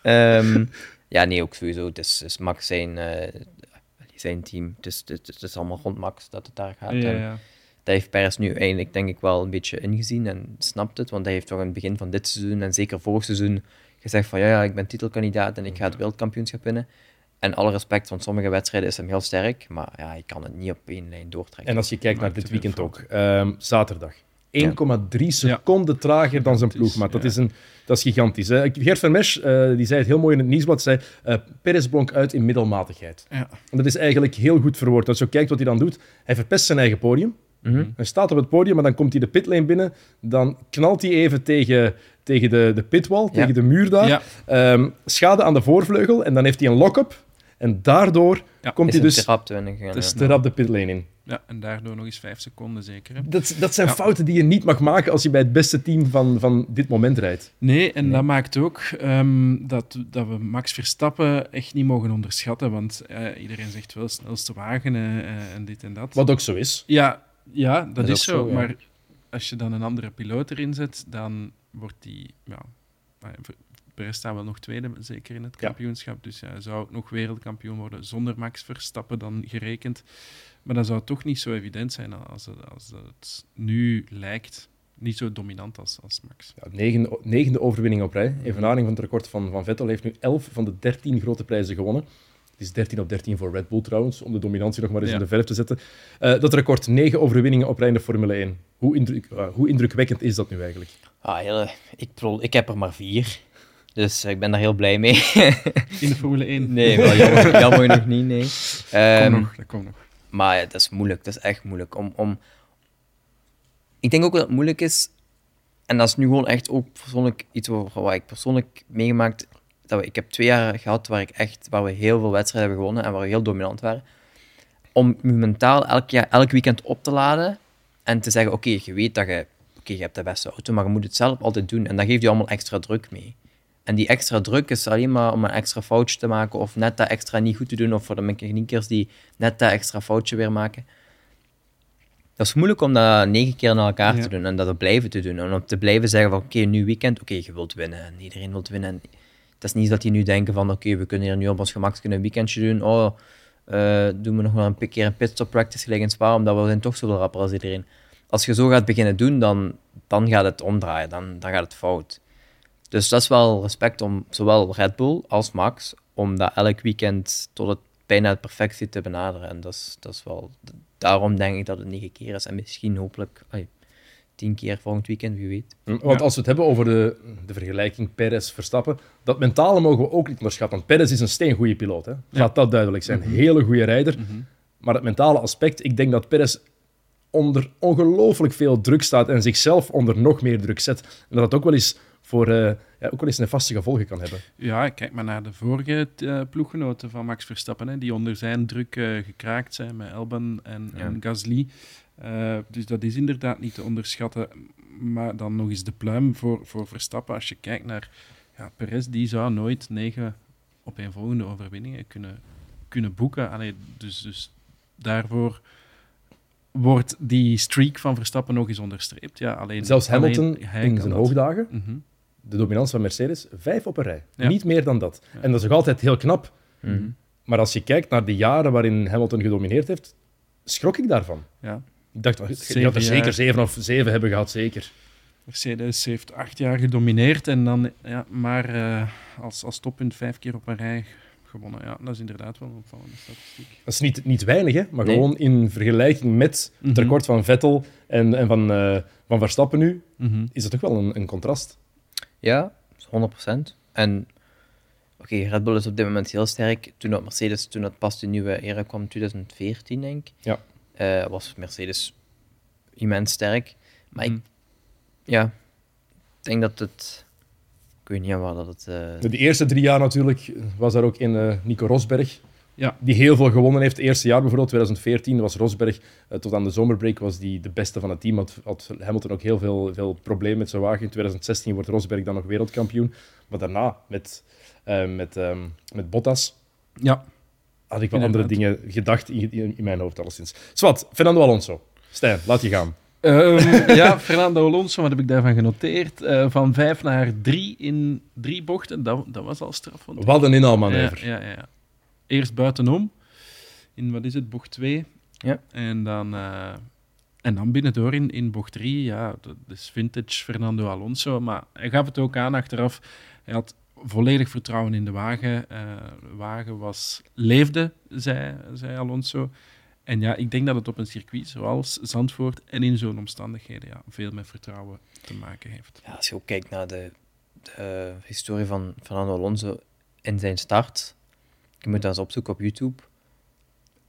Ehm, ja, nee, ook sowieso. Het is, is Max zijn, eh, zijn team. Het is, het, het is allemaal rond Max dat het daar gaat. Ja, En ja. dat heeft Perez nu eigenlijk, denk ik, wel een beetje ingezien en snapt het. Want hij heeft toch in het begin van dit seizoen en zeker vorig seizoen gezegd van ja, ja, ik ben titelkandidaat en ik ga het wereldkampioenschap winnen. En alle respect, want sommige wedstrijden is hem heel sterk, maar ja, hij kan het niet op één lijn doortrekken. En als je kijkt naar dit weekend ook, ehm, zaterdag. 1,3 Ja. seconden trager dan zijn ploegmaat. Dat, ja. is een, dat is gigantisch. Hè. Gert Vermesch eh, die zei het heel mooi in het nieuwsblad. Zei, eh Perez blonk uit in middelmatigheid. Ja. En dat is eigenlijk heel goed verwoord. Als je kijkt wat hij dan doet, hij verpest zijn eigen podium. Mhm. Hij staat op het podium, maar dan komt hij de pitlane binnen. Dan knalt hij even tegen, tegen de, de pitwall, tegen de muur daar. Ja. Ehm, schade aan de voorvleugel. En dan heeft hij een lock-up. En daardoor Ja, komt is hij dus te te rap de pitlane in. Ja, en daardoor nog eens vijf seconden zeker. Hè? Dat, dat zijn Ja. fouten die je niet mag maken als je bij het beste team van, van dit moment rijdt. Nee, en Nee. dat maakt ook ehm, dat, dat we Max Verstappen echt niet mogen onderschatten. Want eh, iedereen zegt wel snelste wagen eh, eh, en dit en dat. Wat ook zo is. Ja, ja dat, Dat is zo. zo, ja. Maar als je dan een andere piloot erin zet, dan wordt die... Ja, Perez staat wel nog tweede, zeker in het Ja. kampioenschap. Dus hij zou ook nog wereldkampioen worden zonder Max Verstappen dan gerekend. Maar dat zou toch niet zo evident zijn als het, als het nu lijkt. Niet zo dominant als, als Max. Ja, negende, negende overwinning op rij. Evenaring van het record van, van Vettel heeft nu 11 van de 13 grote prijzen gewonnen. Het is 13 op 13 voor Red Bull trouwens, om de dominantie nog maar eens Ja. in de verf te zetten. Eh, dat record, 9 overwinningen op rij in de Formule 1. Hoe, indruk, eh, hoe indrukwekkend is dat nu eigenlijk? Ah, hele, ik, bedoel, ik heb er maar vier. Dus eh, ik ben daar heel blij mee. In de Formule 1. nee, wel jammer, <laughs> jammer genoeg niet, nee. Kom Ehm, nog, dat komt nog. Maar dat is moeilijk. Dat is echt moeilijk. Om, om... Ik denk ook dat het moeilijk is, en dat is nu gewoon echt ook persoonlijk iets waar, wat ik persoonlijk meegemaakt dat ik heb twee jaar gehad waar, ik echt, waar we heel veel wedstrijden hebben gewonnen en waar we heel dominant waren. Om je mentaal elk, jaar, elk weekend op te laden en te zeggen, oké, je weet dat je, oké, je hebt de beste auto, maar je moet het zelf altijd doen. En dat geeft je allemaal extra druk mee. En die extra druk is alleen maar om een extra foutje te maken of net dat extra niet goed te doen of voor de mechaniekers die net dat extra foutje weer maken. Dat is moeilijk om dat negen keer naar elkaar Ja. te doen en dat te blijven te doen. En om te blijven zeggen van oké, nu weekend, oké, je wilt winnen en iedereen wil winnen. En het is niet dat die nu denken van oké, we kunnen hier nu op ons gemak een weekendje doen. Oh, eh, doen we nog wel een keer een pitstop practice gelijk in Spa, omdat we zijn toch zoveel rapper als iedereen. Als je zo gaat beginnen doen, dan, dan gaat het omdraaien, dan, dan gaat het fout. Dus dat is wel respect om zowel Red Bull als Max, om dat elk weekend tot het bijna het perfectie te benaderen. En dat is, dat is wel, daarom denk ik dat het negen keer is en misschien hopelijk tien keer volgend weekend, wie weet. Want Ja. als we het hebben over de, de vergelijking Perez-Verstappen, dat mentale mogen we ook niet onderschatten. Want Perez is een steengoede piloot. Hè? Laat dat duidelijk zijn. Hele goede rijder. Maar het mentale aspect, ik denk dat Perez onder ongelooflijk veel druk staat en zichzelf onder nog meer druk zet. En dat dat ook wel eens voor eh, ja, ook wel eens nefaste gevolgen kan hebben. Ja, kijk maar naar de vorige eh, ploeggenoten van Max Verstappen, hè, die onder zijn druk eh, gekraakt zijn met Elban en, Ja. en Gasly. Dus dat is inderdaad niet te onderschatten. Maar dan nog eens de pluim voor, voor Verstappen. Als je kijkt naar ja, Perez, die zou nooit negen opeenvolgende overwinningen kunnen, kunnen boeken. Allee, dus, dus daarvoor wordt die streak van Verstappen nog eens onderstreept. Ja, alleen, Zelfs alleen Hamilton hij in zijn dat. hoogdagen, Mhm. De dominantie van Mercedes, vijf op een rij. Ja. Niet meer dan dat. Ja. En dat is nog altijd heel knap. Mhm. Maar als je kijkt naar de jaren waarin Hamilton gedomineerd heeft, schrok ik daarvan. Ja. Ik dacht, je had er zeker jaar. zeven of zeven hebben gehad, zeker. Mercedes heeft acht jaar gedomineerd en dan ja, maar eh, als, als toppunt vijf keer op een rij gewonnen. Ja, dat is inderdaad wel een opvallende statistiek. Dat is niet, niet weinig, hè? maar Nee. gewoon in vergelijking met het Mhm. record van Vettel en, en van, eh, van Verstappen nu, Mhm. is dat toch wel een, een contrast. Ja, 100%. En oké, Red Bull is op dit moment heel sterk. Toen dat Mercedes, toen dat pas de nieuwe era kwam, 2014 denk ik, Ja. eh, was Mercedes immens sterk. Maar ik, ja, ik denk dat het, ik weet niet waar dat het... eh, De eerste drie jaar natuurlijk was daar ook in eh, Nico Rosberg, Ja. die heel veel gewonnen heeft. Het eerste jaar bijvoorbeeld, 2014, was Rosberg eh, tot aan de zomerbreak was die de beste van het team. Had, had Hamilton ook heel veel, veel problemen met zijn wagen. In 2016 wordt Rosberg dan nog wereldkampioen. Maar daarna, met, eh, met, ehm, met Bottas, Ja, had ik wel andere dingen gedacht in, in, in mijn hoofd alleszins. Zwat, Fernando Alonso. Stijn, laat je gaan. Ehm, ja, Fernando Alonso, wat heb ik daarvan genoteerd? Eh, van vijf naar drie in drie bochten, dat, dat was al straf. Wat een inhaalmanoeuvre. Ja, ja, ja. Eerst buitenom, in wat is het, bocht 2. Ja. En dan, eh, en dan binnendoor in, in bocht 3. Ja, dat is vintage Fernando Alonso. Maar hij gaf het ook aan achteraf. Hij had volledig vertrouwen in de wagen. Eh, de wagen was, leefde, zei, zei Alonso. En ja, ik denk dat het op een circuit zoals Zandvoort en in zo'n omstandigheden ja, veel met vertrouwen te maken heeft. Ja, als je ook kijkt naar de, de historie van Fernando Alonso in zijn start, je moet dat eens opzoeken op YouTube.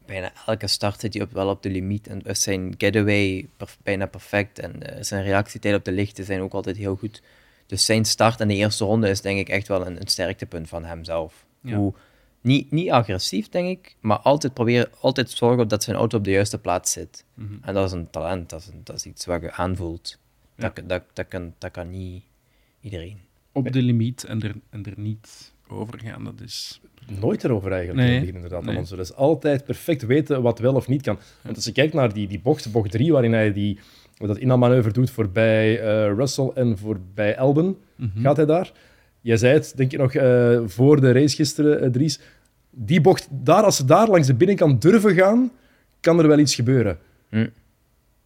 Bijna elke start zit hij op, wel op de limiet en zijn getaway perf- bijna perfect en eh, zijn reactietijd op de lichten zijn ook altijd heel goed. Dus zijn start in de eerste ronde is denk ik echt wel een, een sterktepunt van hemzelf. Ja. Hoe, niet, niet agressief, denk ik, maar altijd proberen, altijd zorgen dat zijn auto op de juiste plaats zit. Mhm. En dat is een talent, dat is, een- dat is iets wat je aanvoelt. Ja. Dat, dat, dat, kan, dat kan niet iedereen. Op de limiet en er, en er niet over gaan, dat is... Nooit erover eigenlijk. Nee. inderdaad, Nee. Alonso. Dus altijd perfect weten wat wel of niet kan. Want als je kijkt naar die, die bocht, bocht 3, waarin hij die, dat inhaalmanoeuvre doet voorbij eh, Russell en voorbij Albon, Mhm. gaat hij daar. Jij zei het, denk ik nog, eh, voor de race gisteren, eh, Dries. Die bocht daar, als ze daar langs de binnenkant durven gaan, kan er wel iets gebeuren. Hm.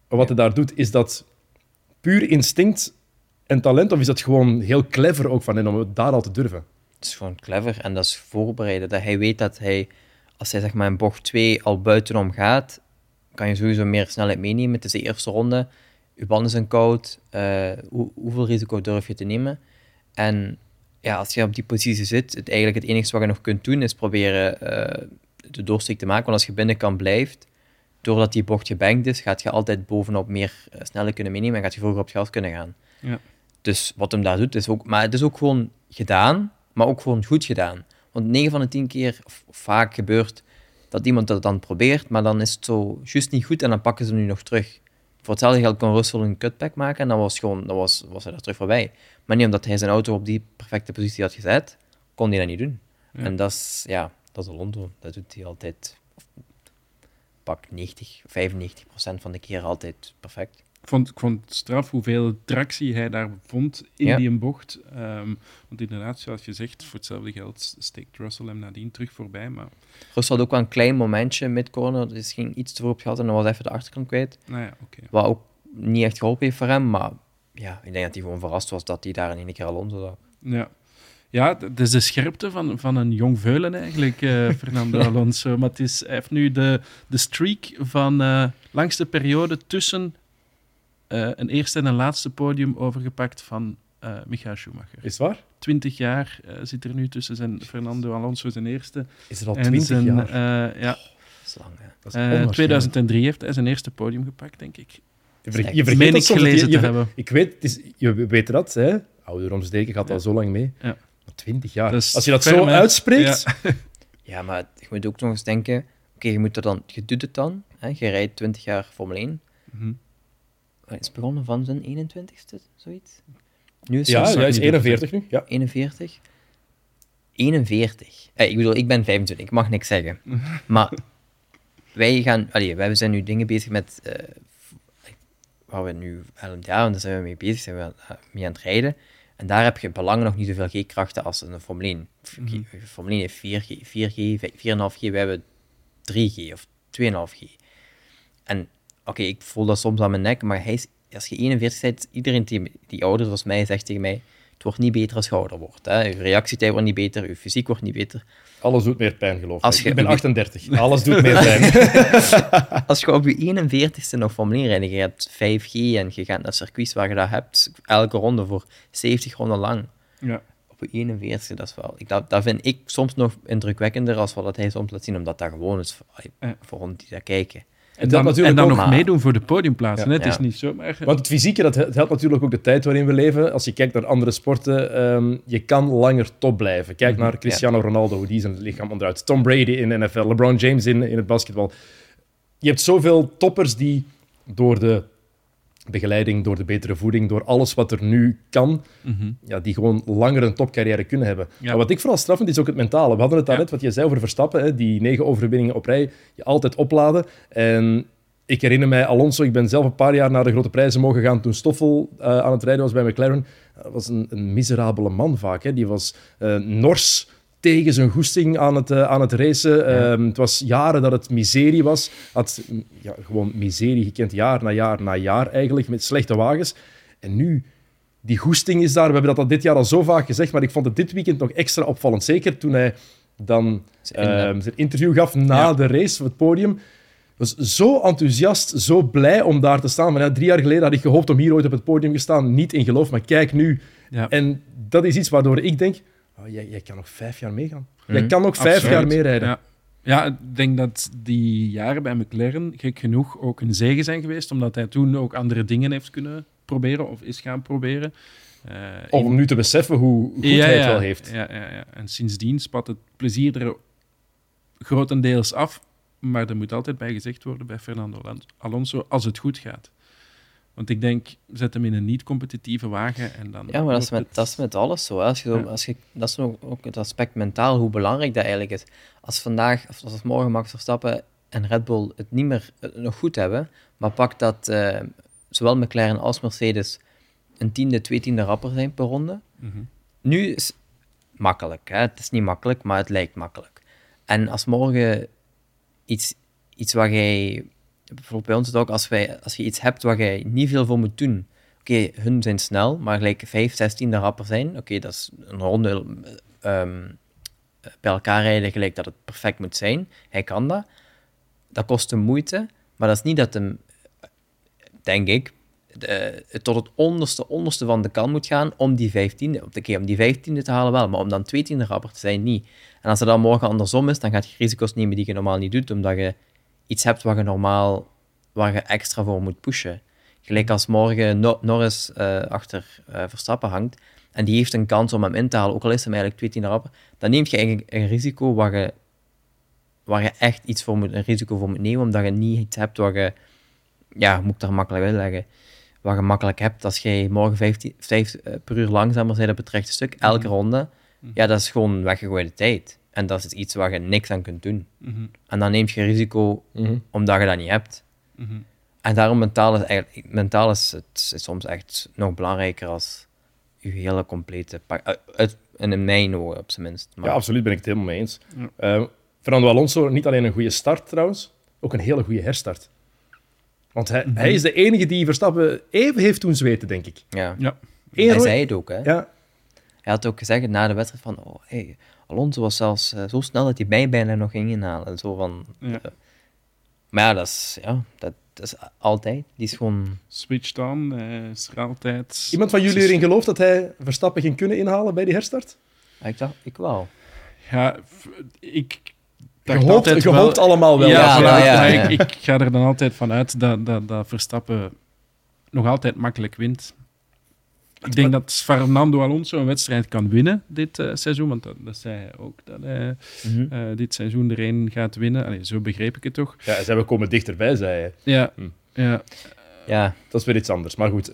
Wat hij daar doet, is dat puur instinct en talent, of is dat gewoon heel clever ook van hem om het daar al te durven? Het is gewoon clever en dat is voorbereiden. Dat hij weet dat hij, als hij zeg maar in bocht 2 al buitenom gaat, kan je sowieso meer snelheid meenemen. Het is de eerste ronde, je banden zijn koud, eh, hoe, hoeveel risico durf je te nemen? En ja, als je op die positie zit, het, eigenlijk het enige wat je nog kunt doen is proberen eh, de doorsteek te maken. Want als je binnenkant blijft, doordat die bocht gebankt is, gaat je altijd bovenop meer eh, snelheid kunnen meenemen en gaat je vroeger op het gas kunnen gaan. Ja. Dus wat hem daar doet, is ook... Maar het is ook gewoon gedaan, maar ook gewoon goed gedaan. Want 9 van de 10 keer, of vaak gebeurt dat iemand dat dan probeert, maar dan is het zo juist niet goed en dan pakken ze hem nu nog terug. Voor hetzelfde geld kon Russell een cutback maken en dan was, gewoon, dan was, was hij er terug voorbij. Maar niet omdat hij zijn auto op die perfecte positie had gezet, kon hij dat niet doen. Ja. En dat is, ja, dat is Alonso. Dat doet hij altijd, pak 90, 95 procent van de keer altijd perfect. Ik vond, ik vond het straf hoeveel tractie hij daar vond in Ja. die bocht. Ehm, want inderdaad, zoals je zegt, voor hetzelfde geld steekt Russell hem nadien terug voorbij. Maar Russell had ook wel een klein momentje mid-corner, dus ging iets te veel op het gat en dan was even de achterkant kwijt. nou ja. Wat ook niet echt geholpen heeft voor hem, maar ja, ik denk dat hij gewoon verrast was dat hij daar in één keer Alonso zag. Ja. Ja, het is de scherpte van, van een jong veulen eigenlijk, eh, <laughs> Fernando Alonso. Maar het is, hij heeft nu de, de streak van eh langste periode tussen eh, een eerste en een laatste podium overgepakt van eh Michael Schumacher. Is waar? 20 jaar eh, zit er nu tussen zijn Fernando Alonso zijn eerste Is er al en 20 zijn... jaar? eh, ja, Dat is lang, hè. Dat is onwaarschijnlijk. 2003 heeft hij zijn eerste podium gepakt, denk ik. Je, ver- echt- je vergeet Meen dat soms gelezen je- te hebben. Ik weet, het is, je weet dat, hè? Ouderdomsdeken gaat al Ja. zo lang mee. Ja. Maar 20 jaar. Als je dat zo uitspreekt, <laughs> Ja, maar je moet ook nog eens denken, oké, je moet er dan, je doet het dan, hè, je rijdt 20 jaar Formule 1. Mhm. Hij is begonnen van zijn 21ste, zoiets. Nu is ja, hij is niet 41 nu. Ja. 41. 41. Eh, ik bedoel, ik ben 25, ik mag niks zeggen. <laughs> maar wij gaan, allee, wij zijn nu dingen bezig met, eh, waar we nu 11 jaar, en daar zijn we mee bezig, zijn we aan- eh, mee aan het rijden. En daar heb je belangen nog niet zoveel G-krachten als een Formule 1. Mhm. Formule 1 heeft 4G, 4G, 4,5G, wij hebben 3G of 2,5G. En oké, ik voel dat soms aan mijn nek, maar hij is, als je 41 bent, iedereen die, die ouder is als mij zegt tegen mij, het wordt niet beter als je ouder wordt. Hè. Je reactietijd wordt niet beter, je fysiek wordt niet beter. Alles doet meer pijn, geloof ik. Als je- Ik ben 38. Alles doet meer pijn. <laughs> Als je op je 41ste nog Formule 1 rijdt, en je hebt 5G en je gaat naar circuits waar je dat hebt, elke ronde voor 70 ronden lang. Ja. Op je 41ste, dat is wel... Ik, dat, dat vind ik soms nog indrukwekkender als wat dat hij soms laat zien, omdat dat gewoon is voor, Ja. voor ons die dat kijken. En dat dan, natuurlijk en dan nog maar- meedoen voor de podiumplaatsen. Ja. Het is niet zomaar... Want het fysieke, dat helpt natuurlijk ook de tijd waarin we leven. Als je kijkt naar andere sporten, ehm, je kan langer top blijven. Kijk naar Cristiano Ronaldo, hoe die zijn lichaam onderhoudt. Tom Brady in de NFL, LeBron James in, in het basketbal. Je hebt zoveel toppers die door de begeleiding, door de betere voeding, door alles wat er nu kan, Mhm. ja, die gewoon langer een topcarrière kunnen hebben. Ja. Maar wat ik vooral straf vind, is ook het mentale. We hadden het daarnet, wat je zei over Verstappen, hè, die negen overwinningen op rij, je altijd opladen. En ik herinner mij Alonso, ik ben zelf een paar jaar naar de grote prijzen mogen gaan toen Stoffel eh, aan het rijden was bij McLaren. Dat was een, een miserabele man vaak. Hè. Die was eh, nors tegen zijn goesting aan het, eh, aan het racen. Ehm, het was jaren dat het miserie was. Had ja, gewoon miserie gekend, jaar na jaar na jaar eigenlijk, met slechte wagens. En nu, die goesting is daar. We hebben dat al dit jaar al zo vaak gezegd, maar ik vond het dit weekend nog extra opvallend. Zeker toen hij dan Zijn ehm, zijn interview gaf na Ja. de race op het podium. was zo enthousiast, zo blij om daar te staan. Maar ja, drie jaar geleden had ik gehoopt om hier ooit op het podium te staan. Niet in geloof, maar kijk nu. Ja. En dat is iets waardoor ik denk, oh, jij, jij kan nog vijf jaar meegaan. Jij Mhm. kan nog vijf Absoluut. jaar meerijden. Ja. ja, ik denk dat die jaren bij McLaren gek genoeg ook een zegen zijn geweest, omdat hij toen ook andere dingen heeft kunnen proberen of is gaan proberen. Eh, Om in- nu te beseffen hoe goed Ja, hij het wel heeft. Ja, ja, ja. En sindsdien spat het plezier er grotendeels af, maar er moet altijd bij gezegd worden bij Fernando Alon- Alonso, als het goed gaat. Want ik denk, zet hem in een niet-competitieve wagen en dan... Ja, maar dat is, met, het- dat is met alles zo. Als je, Ja. als je, dat is ook, ook het aspect mentaal, hoe belangrijk dat eigenlijk is. Als vandaag, of als morgen Max Verstappen en Red Bull het niet meer nog goed hebben, maar pak dat, eh, zowel McLaren als Mercedes een tiende, twee tiende rapper zijn per ronde. Mhm. Nu is makkelijk. Hè? Het is niet makkelijk, maar het lijkt makkelijk. En als morgen iets, iets wat jij... Bijvoorbeeld bij ons het ook, als, wij, als je iets hebt waar jij niet veel voor moet doen. Oké, hun zijn snel, maar gelijk 5, 16 rapper zijn. Oké, dat is een ronde ehm, bij elkaar rijden gelijk dat het perfect moet zijn. Hij kan dat. Dat kost hem moeite, maar dat is niet dat hem, denk ik, tot het onderste, onderste van de kan moet gaan om die 15e, oké, om die 15e te halen wel, maar om dan 2 tiende rapper te zijn, niet. En als het dan morgen andersom is, dan gaat je risico's nemen die je normaal niet doet, omdat je iets hebt waar je normaal, waar je extra voor moet pushen. Gelijk als morgen no Norris uh, achter uh, Verstappen hangt, en die heeft een kans om hem in te halen, ook al is hem eigenlijk 2 tiende rapper, dan neemt je eigenlijk een risico waar je, waar je echt iets voor moet, een risico voor moet nemen, omdat je niet iets hebt waar je, ja, moet ik daar makkelijk uitleggen, wat je makkelijk hebt als jij morgen 15, 5 per uur langzamer bent op het rechte stuk, elke Mhm. ronde, ja, dat is gewoon weggegooide tijd. En dat is iets waar je niks aan kunt doen. Mhm. En dan neem je risico Mhm. omdat je dat niet hebt. Mhm. En daarom mentaal is, eigenlijk, mentaal is het is soms echt nog belangrijker als je hele complete pak. En in mijn ogen, op zijn minst. Maar, Ja, absoluut ben ik het helemaal mee eens. Ja. Eh, Fernando Alonso, niet alleen een goede start trouwens, ook een hele goede herstart. Want hij, hij is de enige die Verstappen even heeft doen zweten, denk ik. ja. Ja. Eén Hij zei het ook, hè. Ja, Hij had ook gezegd na de wedstrijd van, oh, hey, Alonso was zelfs eh, zo snel dat hij mij bijna nog ging inhalen. En zo van, Ja. eh, maar ja, dat is, ja, dat, dat is altijd. Die is gewoon... Switched on, eh, is er altijd... Iemand van jullie erin gelooft dat hij Verstappen ging kunnen inhalen bij die herstart? Ja, Ik dacht, ik wel. Ja, ik Je dacht hoopt, altijd je wel... hoopt allemaal wel. Ja, Ja, ja. Ik, ik ga er dan altijd van uit dat, dat, dat Verstappen nog altijd makkelijk wint. Ik denk dat Fernando Alonso een wedstrijd kan winnen dit eh, seizoen, want dat, dat zei hij ook, dat hij Mhm. eh, dit seizoen er één gaat winnen. Allee, zo begreep ik het toch. Ja, ze hebben komen dichterbij, zei hij. Ja, Hm. ja. Ja, Dat is weer iets anders, maar goed.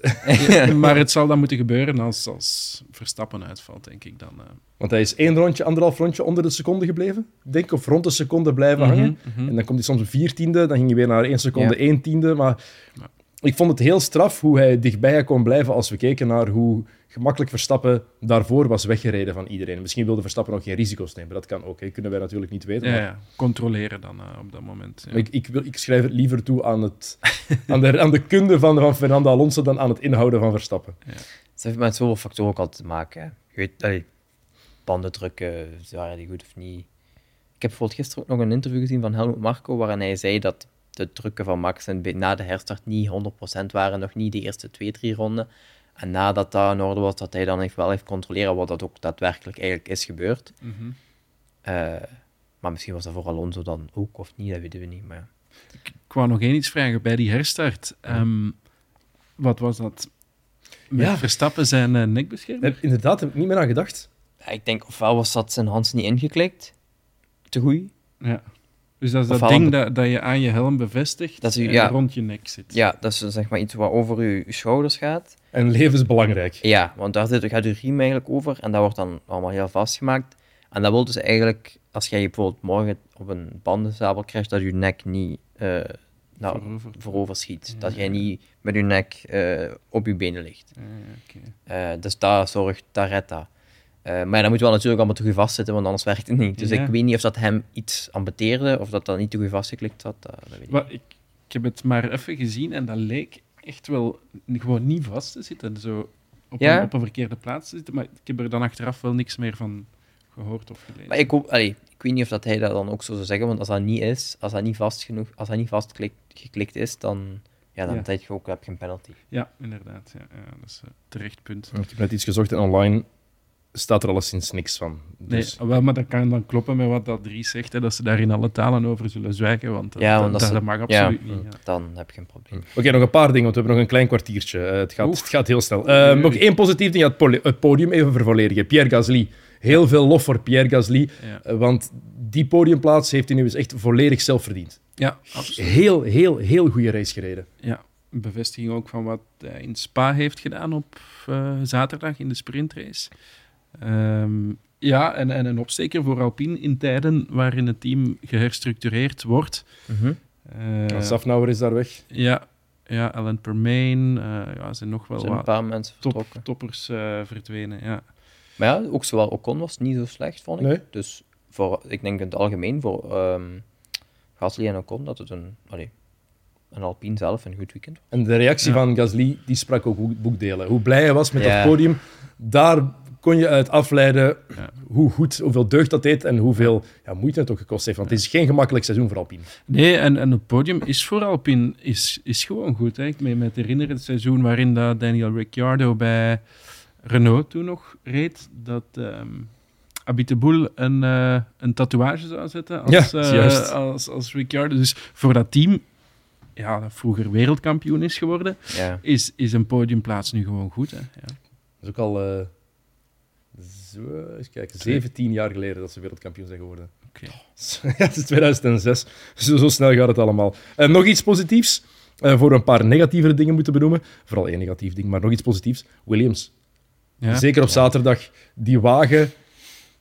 maar het zal dan moeten gebeuren als, als Verstappen uitvalt, denk ik dan. eh. Want hij is één rondje, anderhalf rondje onder de seconde gebleven. Denk ik, of rond de seconde blijven hangen. Mhm, mhm. En dan komt hij soms een viertiende, dan ging hij weer naar één seconde, Ja. één tiende. Maar Ja. Ik vond het heel straf hoe hij dichtbij kon blijven als we keken naar hoe gemakkelijk Verstappen daarvoor was weggereden van iedereen. Misschien wilde Verstappen nog geen risico's nemen, dat kan ook. Dat kunnen wij natuurlijk niet weten. Ja, maar ja, controleren dan eh, op dat moment. Ja. ik, ik, wil, ik schrijf het liever toe aan, het, <laughs> aan, de, aan de kunde van, van Fernando Alonso dan aan het inhouden van Verstappen. het heeft met zoveel factoren ook altijd te maken. Hè. Je weet, allee, banden drukken, waren die goed of niet. Ik heb bijvoorbeeld gisteren ook nog een interview gezien van Helmut Marko, waarin hij zei dat de drukken van Max en na de herstart niet 100% waren, nog niet de eerste twee, drie ronden. En nadat dat in orde was, dat hij dan heeft wel heeft controleren wat dat ook daadwerkelijk eigenlijk is gebeurd. Mhm. Eh, maar misschien was dat voor Alonso dan ook, of niet, dat weten we niet. Maar ja. Ik wou nog één iets vragen bij die herstart. Ehm, wat was dat? Met Ja. Verstappen zijn eh, nekbeschermer? Daar- Inderdaad, heb ik niet meer aan gedacht. Ja, ik denk, ofwel was dat zijn hand niet ingeklikt, te goed. Ja. Dus dat is dat ding dat, dat je aan je helm bevestigt Dat is- en ja. rond je nek zit. Ja, dat is zeg maar iets wat over je, je schouders gaat. En levensbelangrijk. Ja, want daar gaat je riem eigenlijk over en dat wordt dan allemaal heel vastgemaakt. En dat wil dus eigenlijk, als jij bijvoorbeeld morgen op een bandenstapel krijgt, dat je nek niet eh nou, Voorover. voorover schiet. Ja. Dat jij niet met je nek eh, op je benen ligt. Ja. Eh, dus daar zorgt, daar redt dat. Eh, maar dat moet wel natuurlijk allemaal te goed vastzitten, want anders werkt het niet. Dus Ja. ik weet niet of dat hem iets ambeteerde, of dat dat niet te goed vastgeklikt dat weet ik Wat, ik, ik heb het maar even gezien en dat leek echt wel gewoon niet vast te zitten. Zo op, Ja? een, op een verkeerde plaats te zitten. Maar ik heb er dan achteraf wel niks meer van gehoord of gelezen. Maar ik, hoop, allee, ik weet niet of dat hij dat dan ook zo zou zeggen, want als dat niet is, als dat niet vast genoeg, als dat niet vastgeklikt is, dan, ja, dan Ja. tijd je ook, heb je een penalty. Ja, inderdaad. Ja, ja, dat is een terecht punt. Ik heb net iets gezocht en online staat er alleszins niks van. Nee, Dus wel, maar dat kan dan kloppen met wat dat Dries zegt, hè, dat ze daar in alle talen over zullen zwijgen, want dat, Ja, dat, want als dat, ze- mag ja. absoluut niet. ja. Dan heb je een probleem. Oké, nog een paar dingen, want we hebben nog een klein kwartiertje. Eh, het, gaat, Oef. het gaat heel snel. Oei. nog één positief ding, ja, het, het podium even vervolledigen. Pierre Gasly. Heel veel lof voor Pierre Gasly, Ja. eh, want die podiumplaats heeft hij nu eens echt volledig zelf verdiend. Ja, absoluut. Heel, heel, heel goede race gereden. Ja, een bevestiging ook van wat hij in Spa heeft gedaan op eh, zaterdag in de sprintrace. Ehm, ja, en, en een opsteker voor Alpine in tijden waarin het team geherstructureerd wordt. Eh, Uh, Safnauer is daar weg. ja, Ja, Alan Permain. eh ja, er zijn nog wel zijn een wat paar mensen top, vertrokken. toppers eh, verdwenen. Ja. Maar ja, ook zowel Ocon was niet zo slecht, vond ik. Nee. Dus voor, ik denk in het algemeen voor ehm Gasly en Ocon dat het een, allee, een Alpine zelf een goed weekend was. En de reactie Ja. van Gasly, die sprak ook goed- boekdelen. Hoe blij hij was met Ja. dat podium. Daar kon je uit afleiden Ja. hoe goed, hoeveel deugd dat deed en hoeveel ja, moeite het ook gekost heeft. Want het is geen gemakkelijk seizoen voor Alpine. Nee, en, en het podium is voor Alpine is, is gewoon goed. Hè. Ik me met herinneren het seizoen waarin dat Daniel Ricciardo bij Renault toen nog reed, dat ehm Abiteboul een, eh, een tatoeage zou zetten als, Ja, eh, juist. als, als Ricciardo. Dus voor dat team, ja, dat vroeger wereldkampioen is geworden, Ja. is, is een podiumplaats nu gewoon goed. Hè. Ja. Dat is ook al eh, zo, eens kijken, 17 jaar geleden dat ze wereldkampioen zijn geworden. Oké. <laughs> ja, het is 2006. Zo, zo snel gaat het allemaal. En nog iets positiefs. eh, voor een paar negatievere dingen moeten benoemen. Vooral één negatief ding, maar nog iets positiefs. Williams. Ja. Zeker op zaterdag. Die wagen,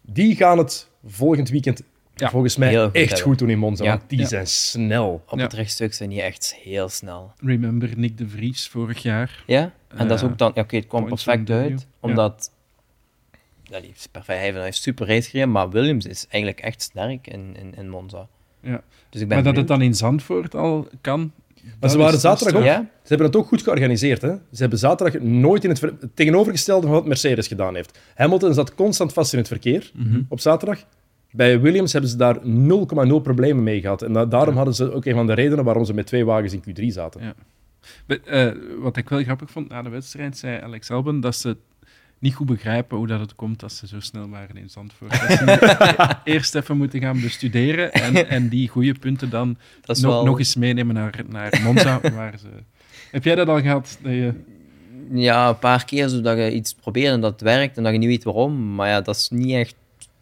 die gaan het volgend weekend Ja, volgens mij heel goed echt hebben. goed doen in Monza. Ja. Want die Ja. zijn snel. Op Ja. het rechtstuk zijn die echt heel snel. Remember Nick de Vries vorig jaar. Ja, en dat is Eh, ook dan... Ja, Oké, het kwam perfect uit, omdat... Ja, die is perfect. Hij heeft een super race gereden, maar Williams is eigenlijk echt sterk in, in, in Monza. Ja. Dus ik ben Maar dat het dan in Zandvoort al kan. Maar dat ze waren zaterdag ook. Ja? Ze hebben het ook goed georganiseerd. Hè? Ze hebben zaterdag nooit in het, ver- het tegenovergestelde van wat Mercedes gedaan heeft. Hamilton zat constant vast in het verkeer Mhm. op zaterdag. Bij Williams hebben ze daar 0,0 problemen mee gehad. En da- daarom hadden ze ook een van de redenen waarom ze met twee wagens in Q3 zaten. Ja. Eh, wat ik wel grappig vond na de wedstrijd, zei Alex Albon dat ze niet goed begrijpen hoe dat het komt dat ze zo snel waren in Zandvoort. Dat ze <laughs> eerst even moeten gaan bestuderen en, en die goede punten dan nog, wel... nog eens meenemen naar, naar Monza. <laughs> waar ze... Heb jij dat al gehad? Dat je... Ja, een paar keer zodat je iets probeert en dat het werkt en dat je niet weet waarom. Maar ja, dat is niet echt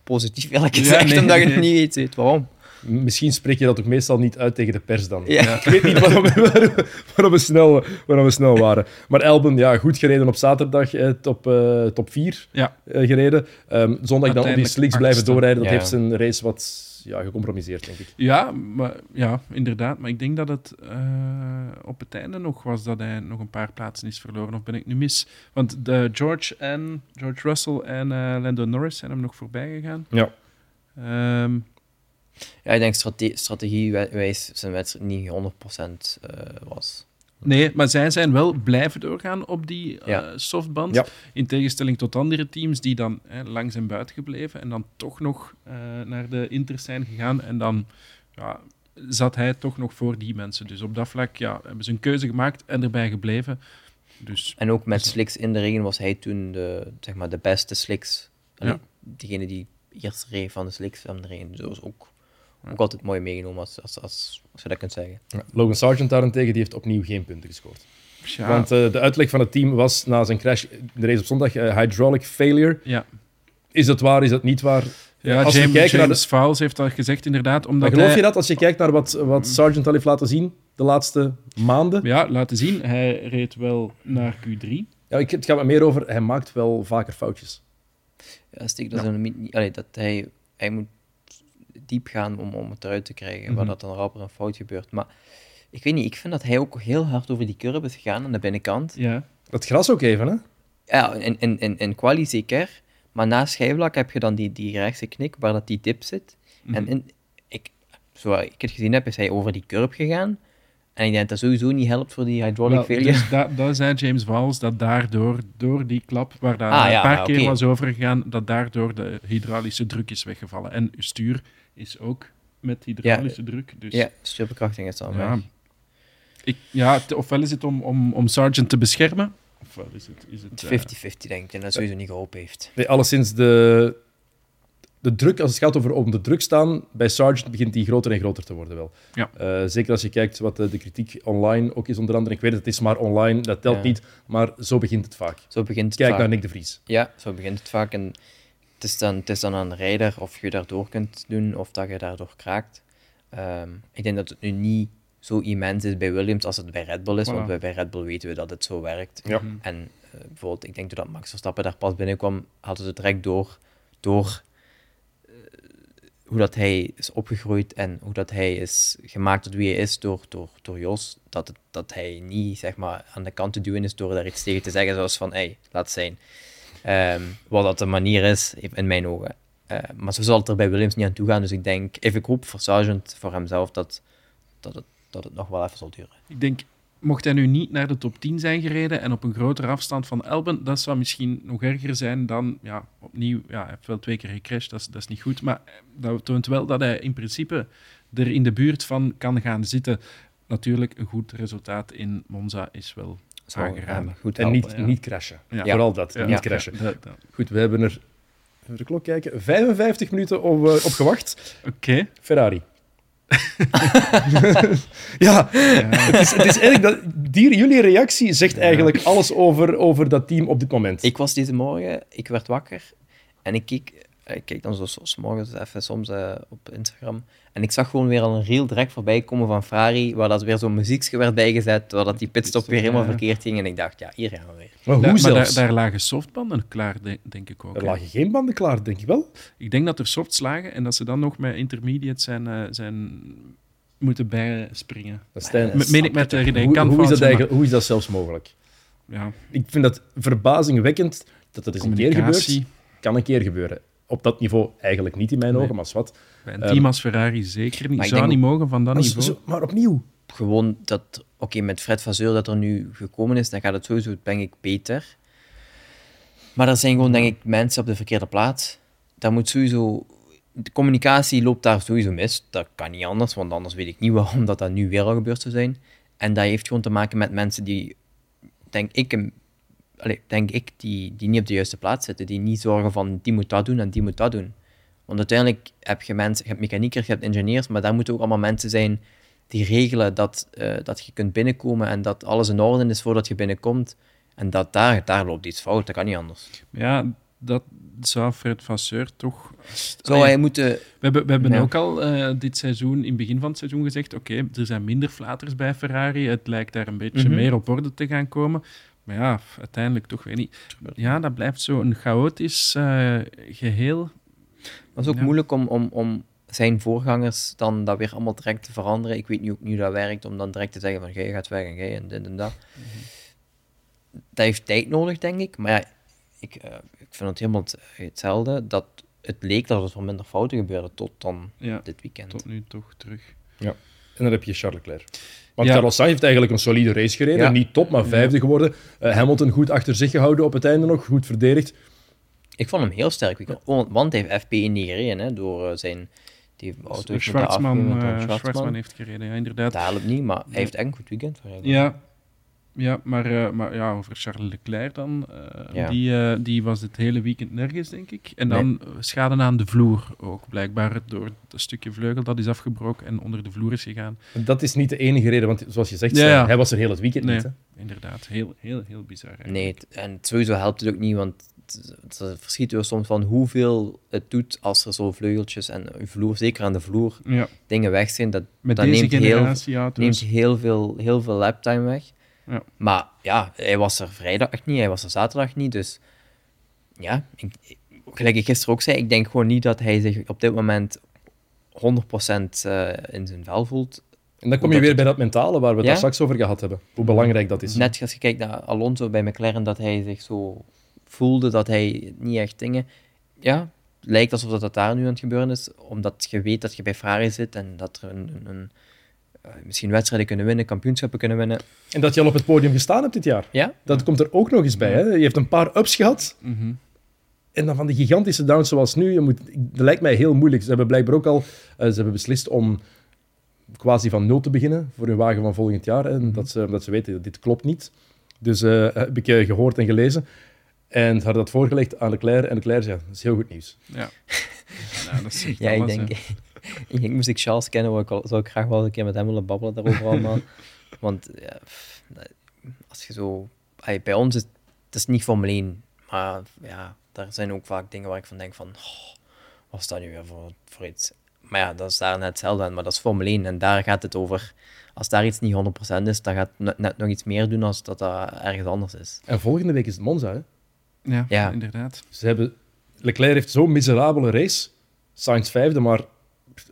positief, eerlijk Ja, gezegd, nee, omdat je nee. niet weet, weet waarom. Misschien spreek je dat ook meestal niet uit tegen de pers dan. Ja. Ik weet niet waarom, waarom, waarom we snel, waarom we snel waren. Maar Albon, ja, goed gereden op zaterdag, eh, top, eh, top 4 Ja. eh, gereden. Ehm, zondag dan op die slicks blijven doorrijden, dat Ja. heeft zijn race wat ja, gecompromiseerd, denk ik. Ja, maar, ja, inderdaad. Maar ik denk dat het eh, op het einde nog was dat hij nog een paar plaatsen is verloren. Of ben ik nu mis? Want de George, en, George Russell en eh Lando Norris zijn hem nog voorbij gegaan. Ja. Ehm, Ja, ik denk strate strategiewijs zijn wedstrijd niet 100% eh was. nee, maar zij zijn wel blijven doorgaan op die eh, Ja. softband. Ja. In tegenstelling tot andere teams die dan hè, lang zijn buiten gebleven en dan toch nog eh, naar de Inters zijn gegaan. En dan ja, zat hij toch nog voor die mensen. Dus op dat vlak ja, hebben ze een keuze gemaakt en erbij gebleven. Dus En ook met slicks in de regen was hij toen de, zeg maar, de beste slicks. Allee. Diegene die eerst reed van de slicks van de regen. Dus dat was ook. Ook altijd mooi meegenomen, als, als, als, als je dat kunt zeggen. Logan Sargent daarentegen, die heeft opnieuw geen punten gescoord. ja, Want eh, de uitleg van het team was na zijn crash in de race op zondag, eh, hydraulic failure. ja. Is dat waar, is dat niet waar? ja als James, kijken naar de- Fowles heeft dat gezegd inderdaad. Omdat Maar geloof hij, je dat als je kijkt naar wat, wat Sargent al heeft laten zien de laatste maanden? Ja, laten zien. Hij reed wel naar Q3. Ja, ik, het gaat me meer over, hij maakt wel vaker foutjes. Ja, dat in niet, allee, dat hij, hij moet diep gaan om, om het eruit te krijgen, waar Mhm. dat dan rapper een fout gebeurt. Maar ik weet niet, ik vind dat hij ook heel hard over die curve is gegaan aan de binnenkant. Ja. Dat gras ook even, hè? Ja, in, in, in, in quali zeker. Maar na schijfvlak heb je dan die, die rechtse knik waar dat die dip zit. Mhm. En in, ik, zoals ik het gezien heb, is hij over die curve gegaan. En ik denk dat dat sowieso niet helpt voor die hydraulic Wel, failure. dus dat, dat zei James Fowles, dat daardoor, door die klap, waar dat Ah, een ja, paar ja, keer oké. was overgegaan, dat daardoor de hydraulische druk is weggevallen. En uw stuur is ook met hydraulische druk. Dus Ja, stuurbekrachting is dan ja. weg. Ik, ja, het- ofwel is het om, om, om Sargent te beschermen, ofwel is het... Is het Het eh, is 50-50 denk ik, en dat sowieso niet geholpen heeft. Nee, alleszins de, de druk, als het gaat over op de druk staan, bij Sargent begint die groter en groter te worden wel. Ja. Eh, zeker als je kijkt wat de, de kritiek online ook is onder andere. Ik weet het, het is maar online, dat telt Ja. niet, maar zo begint het vaak. Zo begint het Kijk vaak. naar Nick de Vries. Ja, zo begint het vaak. En is dan, het is dan aan de rijder of je daardoor kunt doen of dat je daardoor kraakt. Ehm, ik denk dat het nu niet zo immens is bij Williams als het bij Red Bull is, want Voilà. bij, bij Red Bull weten we dat het zo werkt. Ja. Mhm. En eh, bijvoorbeeld, ik denk dat Max Verstappen daar pas binnenkwam, hadden ze het direct door, door eh, hoe dat hij is opgegroeid en hoe dat hij is gemaakt tot wie hij is door, door, door Jos, dat, het, dat hij niet zeg maar, aan de kant te duwen is door daar iets tegen te zeggen, zoals van, hey, laat zijn. Ehm, wat dat de manier is, in mijn ogen. Eh, maar zo zal het er bij Williams niet aan toe gaan, dus ik denk, even ik hoop voor Sargent, voor hemzelf, dat, dat, het, dat het nog wel even zal duren. Ik denk, mocht hij nu niet naar de top 10 zijn gereden en op een grotere afstand van Elben, dat zou misschien nog erger zijn dan, ja, opnieuw, ja, hij heeft wel twee keer gecrashed, dat is, dat is niet goed, maar dat toont wel dat hij in principe er in de buurt van kan gaan zitten. Natuurlijk, een goed resultaat in Monza is wel Zou aangeraden. hem goed En niet, niet crashen. Ja. Vooral dat, Ja. niet crashen. Ja, dat- dat- Goed, we hebben er, even de klok kijken, 55 minuten op, eh, op gewacht. Oké. Ferrari. <laughs> ja, Het, is, het is eigenlijk dat, die, jullie reactie zegt eigenlijk alles over, over dat team op dit moment. Ik was deze morgen, ik werd wakker en ik keek, ik kijk dan zo, zo 's morgens even soms eh, op Instagram. En ik zag gewoon weer al een reel direct voorbij komen van Ferrari, waar dat weer zo'n muziekje werd bijgezet, waar dat die pitstop weer helemaal verkeerd ging. En ik dacht, ja, hier gaan we weer. maar hoe maar zelfs? daar, daar lagen softbanden klaar, de- denk ik ook. Er hè. lagen geen banden klaar, denk ik wel. Ik denk dat er softs lagen en dat ze dan nog met intermediate zijn, eh, zijn moeten bijspringen. Dat Eh, Meen ik met de hoe, hoe, is dat eigenlijk, hoe is dat zelfs mogelijk? Ja, Ik vind dat verbazingwekkend dat dat eens een keer gebeurt. communicatie. Kan een keer gebeuren. Op dat niveau eigenlijk niet in mijn Nee. ogen, maar wat. Bij een Ehm, team als Ferrari zeker niet. Zou denk niet mogen van dat Maar, niveau. zo- maar opnieuw. Gewoon dat, oké, met Fred Vasseur dat er nu gekomen is, dan gaat het sowieso, denk ik, beter. Maar er zijn gewoon, denk ik, mensen op de verkeerde plaats. Daar moet sowieso... De communicatie loopt daar sowieso mis. Dat kan niet anders, want anders weet ik niet waarom dat, dat nu weer al gebeurd zou zijn. En dat heeft gewoon te maken met mensen die, denk ik, een- allee, denk ik die, die niet op de juiste plaats zitten. Die niet zorgen van, die moet dat doen en die moet dat doen. Want uiteindelijk heb je mensen, je hebt mechaniekers, je hebt ingenieurs, maar daar moeten ook allemaal mensen zijn die regelen dat, eh, dat je kunt binnenkomen en dat alles in orde is voordat je binnenkomt. En dat daar, daar loopt iets fout, dat kan niet anders. Ja, dat zou Fred Vasseur toch... Zou hij moeten... We hebben, we hebben Ja. ook al eh, dit seizoen, in het begin van het seizoen, gezegd: oké, er zijn minder flaters bij Ferrari. Het lijkt daar een beetje Mhm. meer op orde te gaan komen. Maar ja, uiteindelijk toch weer niet. Ja, dat blijft zo een chaotisch eh, geheel. Het is ook Ja. moeilijk om, om, om zijn voorgangers dan dat weer allemaal direct te veranderen. Ik weet niet ook dat werkt, om dan direct te zeggen van jij gaat weg en jij en dit en dat. Dat heeft tijd nodig, denk ik. Maar ja, ik, eh, ik vind het helemaal het- hetzelfde. Dat het leek dat er wat minder fouten gebeurden tot dan Ja, dit weekend. tot nu toch terug. En dan heb je Charles Leclerc. Want Ja. Carlos Sainz heeft eigenlijk een solide race gereden. Ja. Niet top, maar vijfde geworden. Eh, Hamilton goed achter zich gehouden op het einde nog. Goed verdedigd. Ik vond hem heel sterk. weekend. Want hij heeft FP1 niet gereden, hè, door eh, zijn... Die auto Schwarzman, eh, een Schwarzman Schwarzman. heeft gereden, ja, inderdaad. Dat helpt niet, maar hij heeft echt een goed weekend. Ja, ja maar, eh, maar ja, over Charles Leclerc dan. eh, Ja. die, eh, die was het hele weekend nergens, denk ik. En dan schade aan de vloer ook, blijkbaar door het stukje vleugel dat is afgebroken en onder de vloer is gegaan. Dat is niet de enige reden, want zoals je zegt, Ja, Stijn, ja. hij was er heel het weekend Nee. niet. Hè? Inderdaad, heel, heel, heel bizar. eigenlijk. Nee, en sowieso helpt het ook niet, want het, verschiet er soms van hoeveel het doet als er zo vleugeltjes en uw vloer, zeker aan de vloer, Ja, dingen weg zijn. Dat, met dat deze neemt heel, neemt heel veel, heel veel laptime weg. Ja. Maar ja, hij was er vrijdag niet, hij was er zaterdag niet, dus ja, ik, ik- gelijk ik gisteren ook zei, ik denk gewoon niet dat hij zich op dit moment 100% eh, in zijn vel voelt. En dan kom je weer het- bij dat mentale waar we het Ja? daar straks over gehad hebben. Hoe belangrijk dat is. Net als je kijkt naar Alonso bij McLaren, dat hij zich zo voelde dat hij niet echt dingen. Ja, lijkt alsof dat, dat daar nu aan het gebeuren is, omdat je weet dat je bij Ferrari zit en dat er een, een, een, misschien wedstrijden kunnen winnen, kampioenschappen kunnen winnen. En dat je al op het podium gestaan hebt dit jaar. Ja, Dat komt er ook nog eens bij. Hè? Je hebt een paar ups gehad. Mhm. En dan van die gigantische downs zoals nu. Je moet, dat lijkt mij heel moeilijk. Ze hebben blijkbaar ook al eh, ze hebben beslist om quasi van nul te beginnen voor hun wagen van volgend jaar. Hè? En dat, ze, dat ze weten dat dit klopt niet. Dus eh, heb ik eh, gehoord en gelezen. En ze hadden dat voorgelegd aan Leclerc. En Leclerc zei, ja, dat is heel goed nieuws. Ja. <laughs> ja, dat zegt ja ik denk, hè. <laughs> ik denk, moest ik Charles kennen, wou ik, al- zou ik graag wel eens een keer met hem willen babbelen daarover allemaal. <laughs> Want ja, pff, als je zo... bij ons is het is niet Formule 1, maar ja, daar zijn ook vaak dingen waar ik van denk van, oh, wat is dat nu weer voor, voor iets? Maar ja, dat is daar net hetzelfde aan, maar dat is Formule 1 en daar gaat het over. Als daar iets niet 100% is, dan gaat het net, net nog iets meer doen als dat dat ergens anders is. En volgende week is het Monza. Hè? Ja, Ja. inderdaad. Ze hebben, Leclerc heeft zo'n miserabele race. Sainz vijfde, maar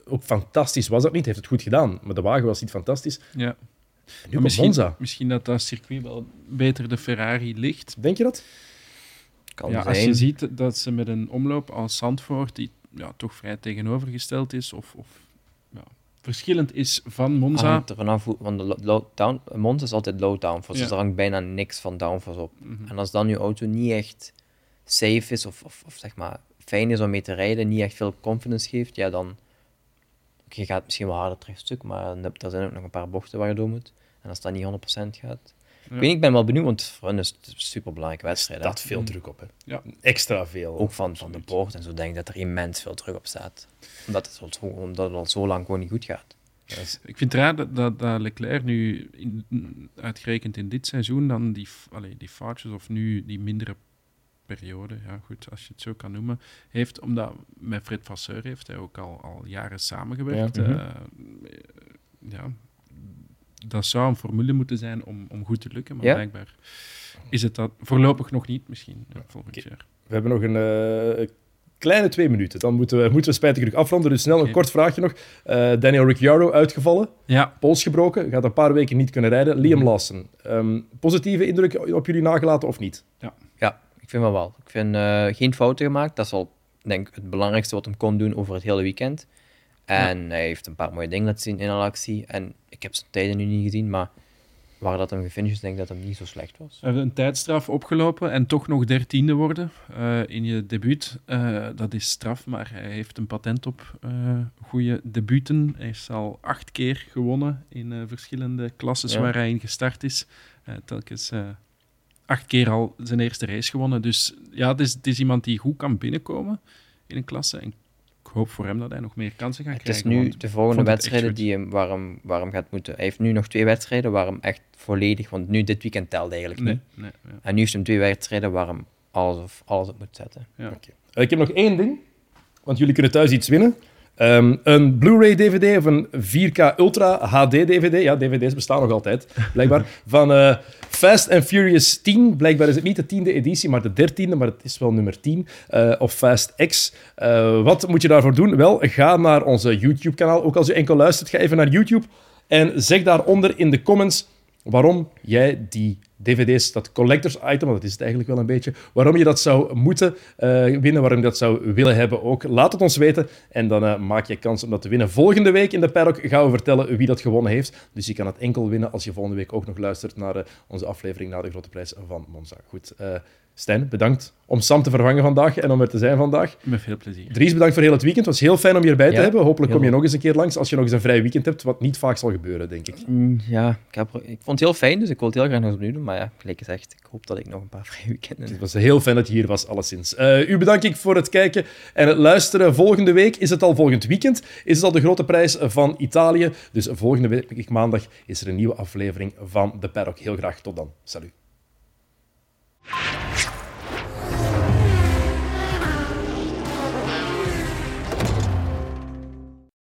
ook fantastisch was dat niet. Hij heeft het goed gedaan, maar de wagen was niet fantastisch. Ja. Nu misschien, Monza. misschien dat dat circuit wel beter de Ferrari ligt. Denk je dat? Kan Ja, zijn. als je ziet dat ze met een omloop als Zandvoort, die ja, toch vrij tegenovergesteld is, of, of ja, verschillend is van Monza. hangt er vanaf hoe, want de lo- low, down, Monza is altijd low downforce, dus Ja. er hangt bijna niks van downforce op. Mhm. En als dan je auto niet echt safe is, of, of, of zeg maar fijn is om mee te rijden, niet echt veel confidence geeft, ja dan... Je gaat misschien wel harder terug stuk, maar er zijn ook nog een paar bochten waar je door moet. En als dat niet 100% gaat... Ik, weet niet, ik ben wel benieuwd, want voor hen is het een superbelangrijke wedstrijd. hè. Dat veel druk op. Hè. Ja. Extra veel. Ook van, van de boord en zo denk ik dat er immens veel druk op staat. Omdat het, al zo, omdat het al zo lang gewoon niet goed gaat. Ik vind het raar dat, dat, dat Leclerc nu, in, uitgerekend in dit seizoen, dan die, allee, die foutjes of nu die mindere periode, ja goed, als je het zo kan noemen, heeft. Omdat met Fred Vasseur heeft hij ook al, al jaren samengewerkt. Ja. Ja. Mhm. ja, dat zou een formule moeten zijn om, om goed te lukken, maar Ja. blijkbaar is het dat voorlopig nog niet, misschien ja, volgend Oké. jaar. We hebben nog een eh, kleine twee minuten. Dan moeten we, moeten we spijtig genoeg afronden. Dus snel een kort vraagje nog. Eh, Daniel Ricciardo uitgevallen. Ja, Pols gebroken. Gaat een paar weken niet kunnen rijden. Liam Mhm. Lawson. Ehm, positieve indruk op jullie nagelaten of niet? Ja, ik vind wel wel. Ik vind eh, geen fouten gemaakt. Dat is al, denk ik, het belangrijkste wat hem kon doen over het hele weekend. En hij heeft een paar mooie dingen laten zien in een actie. En ik heb zijn tijden nu niet gezien, maar waar dat hem gefinished is, denk ik dat hem niet zo slecht was. We hebben een tijdstraf opgelopen en toch nog dertiende worden eh, in je debuut. Eh, dat is straf, maar hij heeft een patent op eh goede debuten. Hij is al acht keer gewonnen in eh, verschillende klasses Ja. waar hij in gestart is. Eh, telkens eh, acht keer al zijn eerste race gewonnen. Dus ja, het is, het is iemand die goed kan binnenkomen in een klasse. En ik hoop voor hem dat hij nog meer kansen gaat Het is krijgen. nu de volgende wedstrijden die hem, waar, hem, waar hem gaat moeten. Hij heeft nu nog twee wedstrijden waar hem echt volledig, want nu dit weekend telt eigenlijk Nee, niet. nee, ja. En nu heeft hem twee wedstrijden waar hem alles, of alles op moet zetten. Ja. Oké. Eh, Ik heb nog één ding, want jullie kunnen thuis iets winnen. Ehm, een Blu-ray DVD of een 4K Ultra HD DVD. Ja, DVD's bestaan nog altijd, blijkbaar. <laughs> van eh, Fast and Furious 10. Blijkbaar is het niet de tiende editie, maar de dertiende, maar het is wel nummer 10. eh, of Fast X. Eh, wat moet je daarvoor doen? Wel, ga naar onze YouTube-kanaal. Ook als je enkel luistert, ga even naar YouTube en zeg daaronder in de comments waarom jij die dvd's, dat collectors item, want dat is het eigenlijk wel een beetje, waarom je dat zou moeten eh, winnen, waarom je dat zou willen hebben ook. Laat het ons weten en dan eh, maak je kans om dat te winnen. Volgende week in de paddock gaan we vertellen wie dat gewonnen heeft. Dus je kan het enkel winnen als je volgende week ook nog luistert naar eh, onze aflevering na de grote prijs van Monza. Goed, Stijn, bedankt om Sam te vervangen vandaag en om er te zijn vandaag. Met veel plezier. Dries, bedankt voor heel het weekend. Het was heel fijn om je erbij te hebben. Hopelijk kom je nog eens een keer langs als je nog eens een vrij weekend hebt, wat niet vaak zal gebeuren, denk ik. Mm, Ja, ik, heb, ik vond het heel fijn, dus ik wil het heel graag nog eens opnieuw doen. Maar ja, gelijk gezegd, ik hoop dat ik nog een paar <laughs> vrije weekenden Het was heel fijn dat je hier was, alleszins. Eh, u bedank ik voor het kijken en het luisteren. Volgende week is het al volgend weekend. Is het al de grote prijs van Italië. Dus volgende week maandag is er een nieuwe aflevering van The Paddock. Heel graag tot dan. Salut. you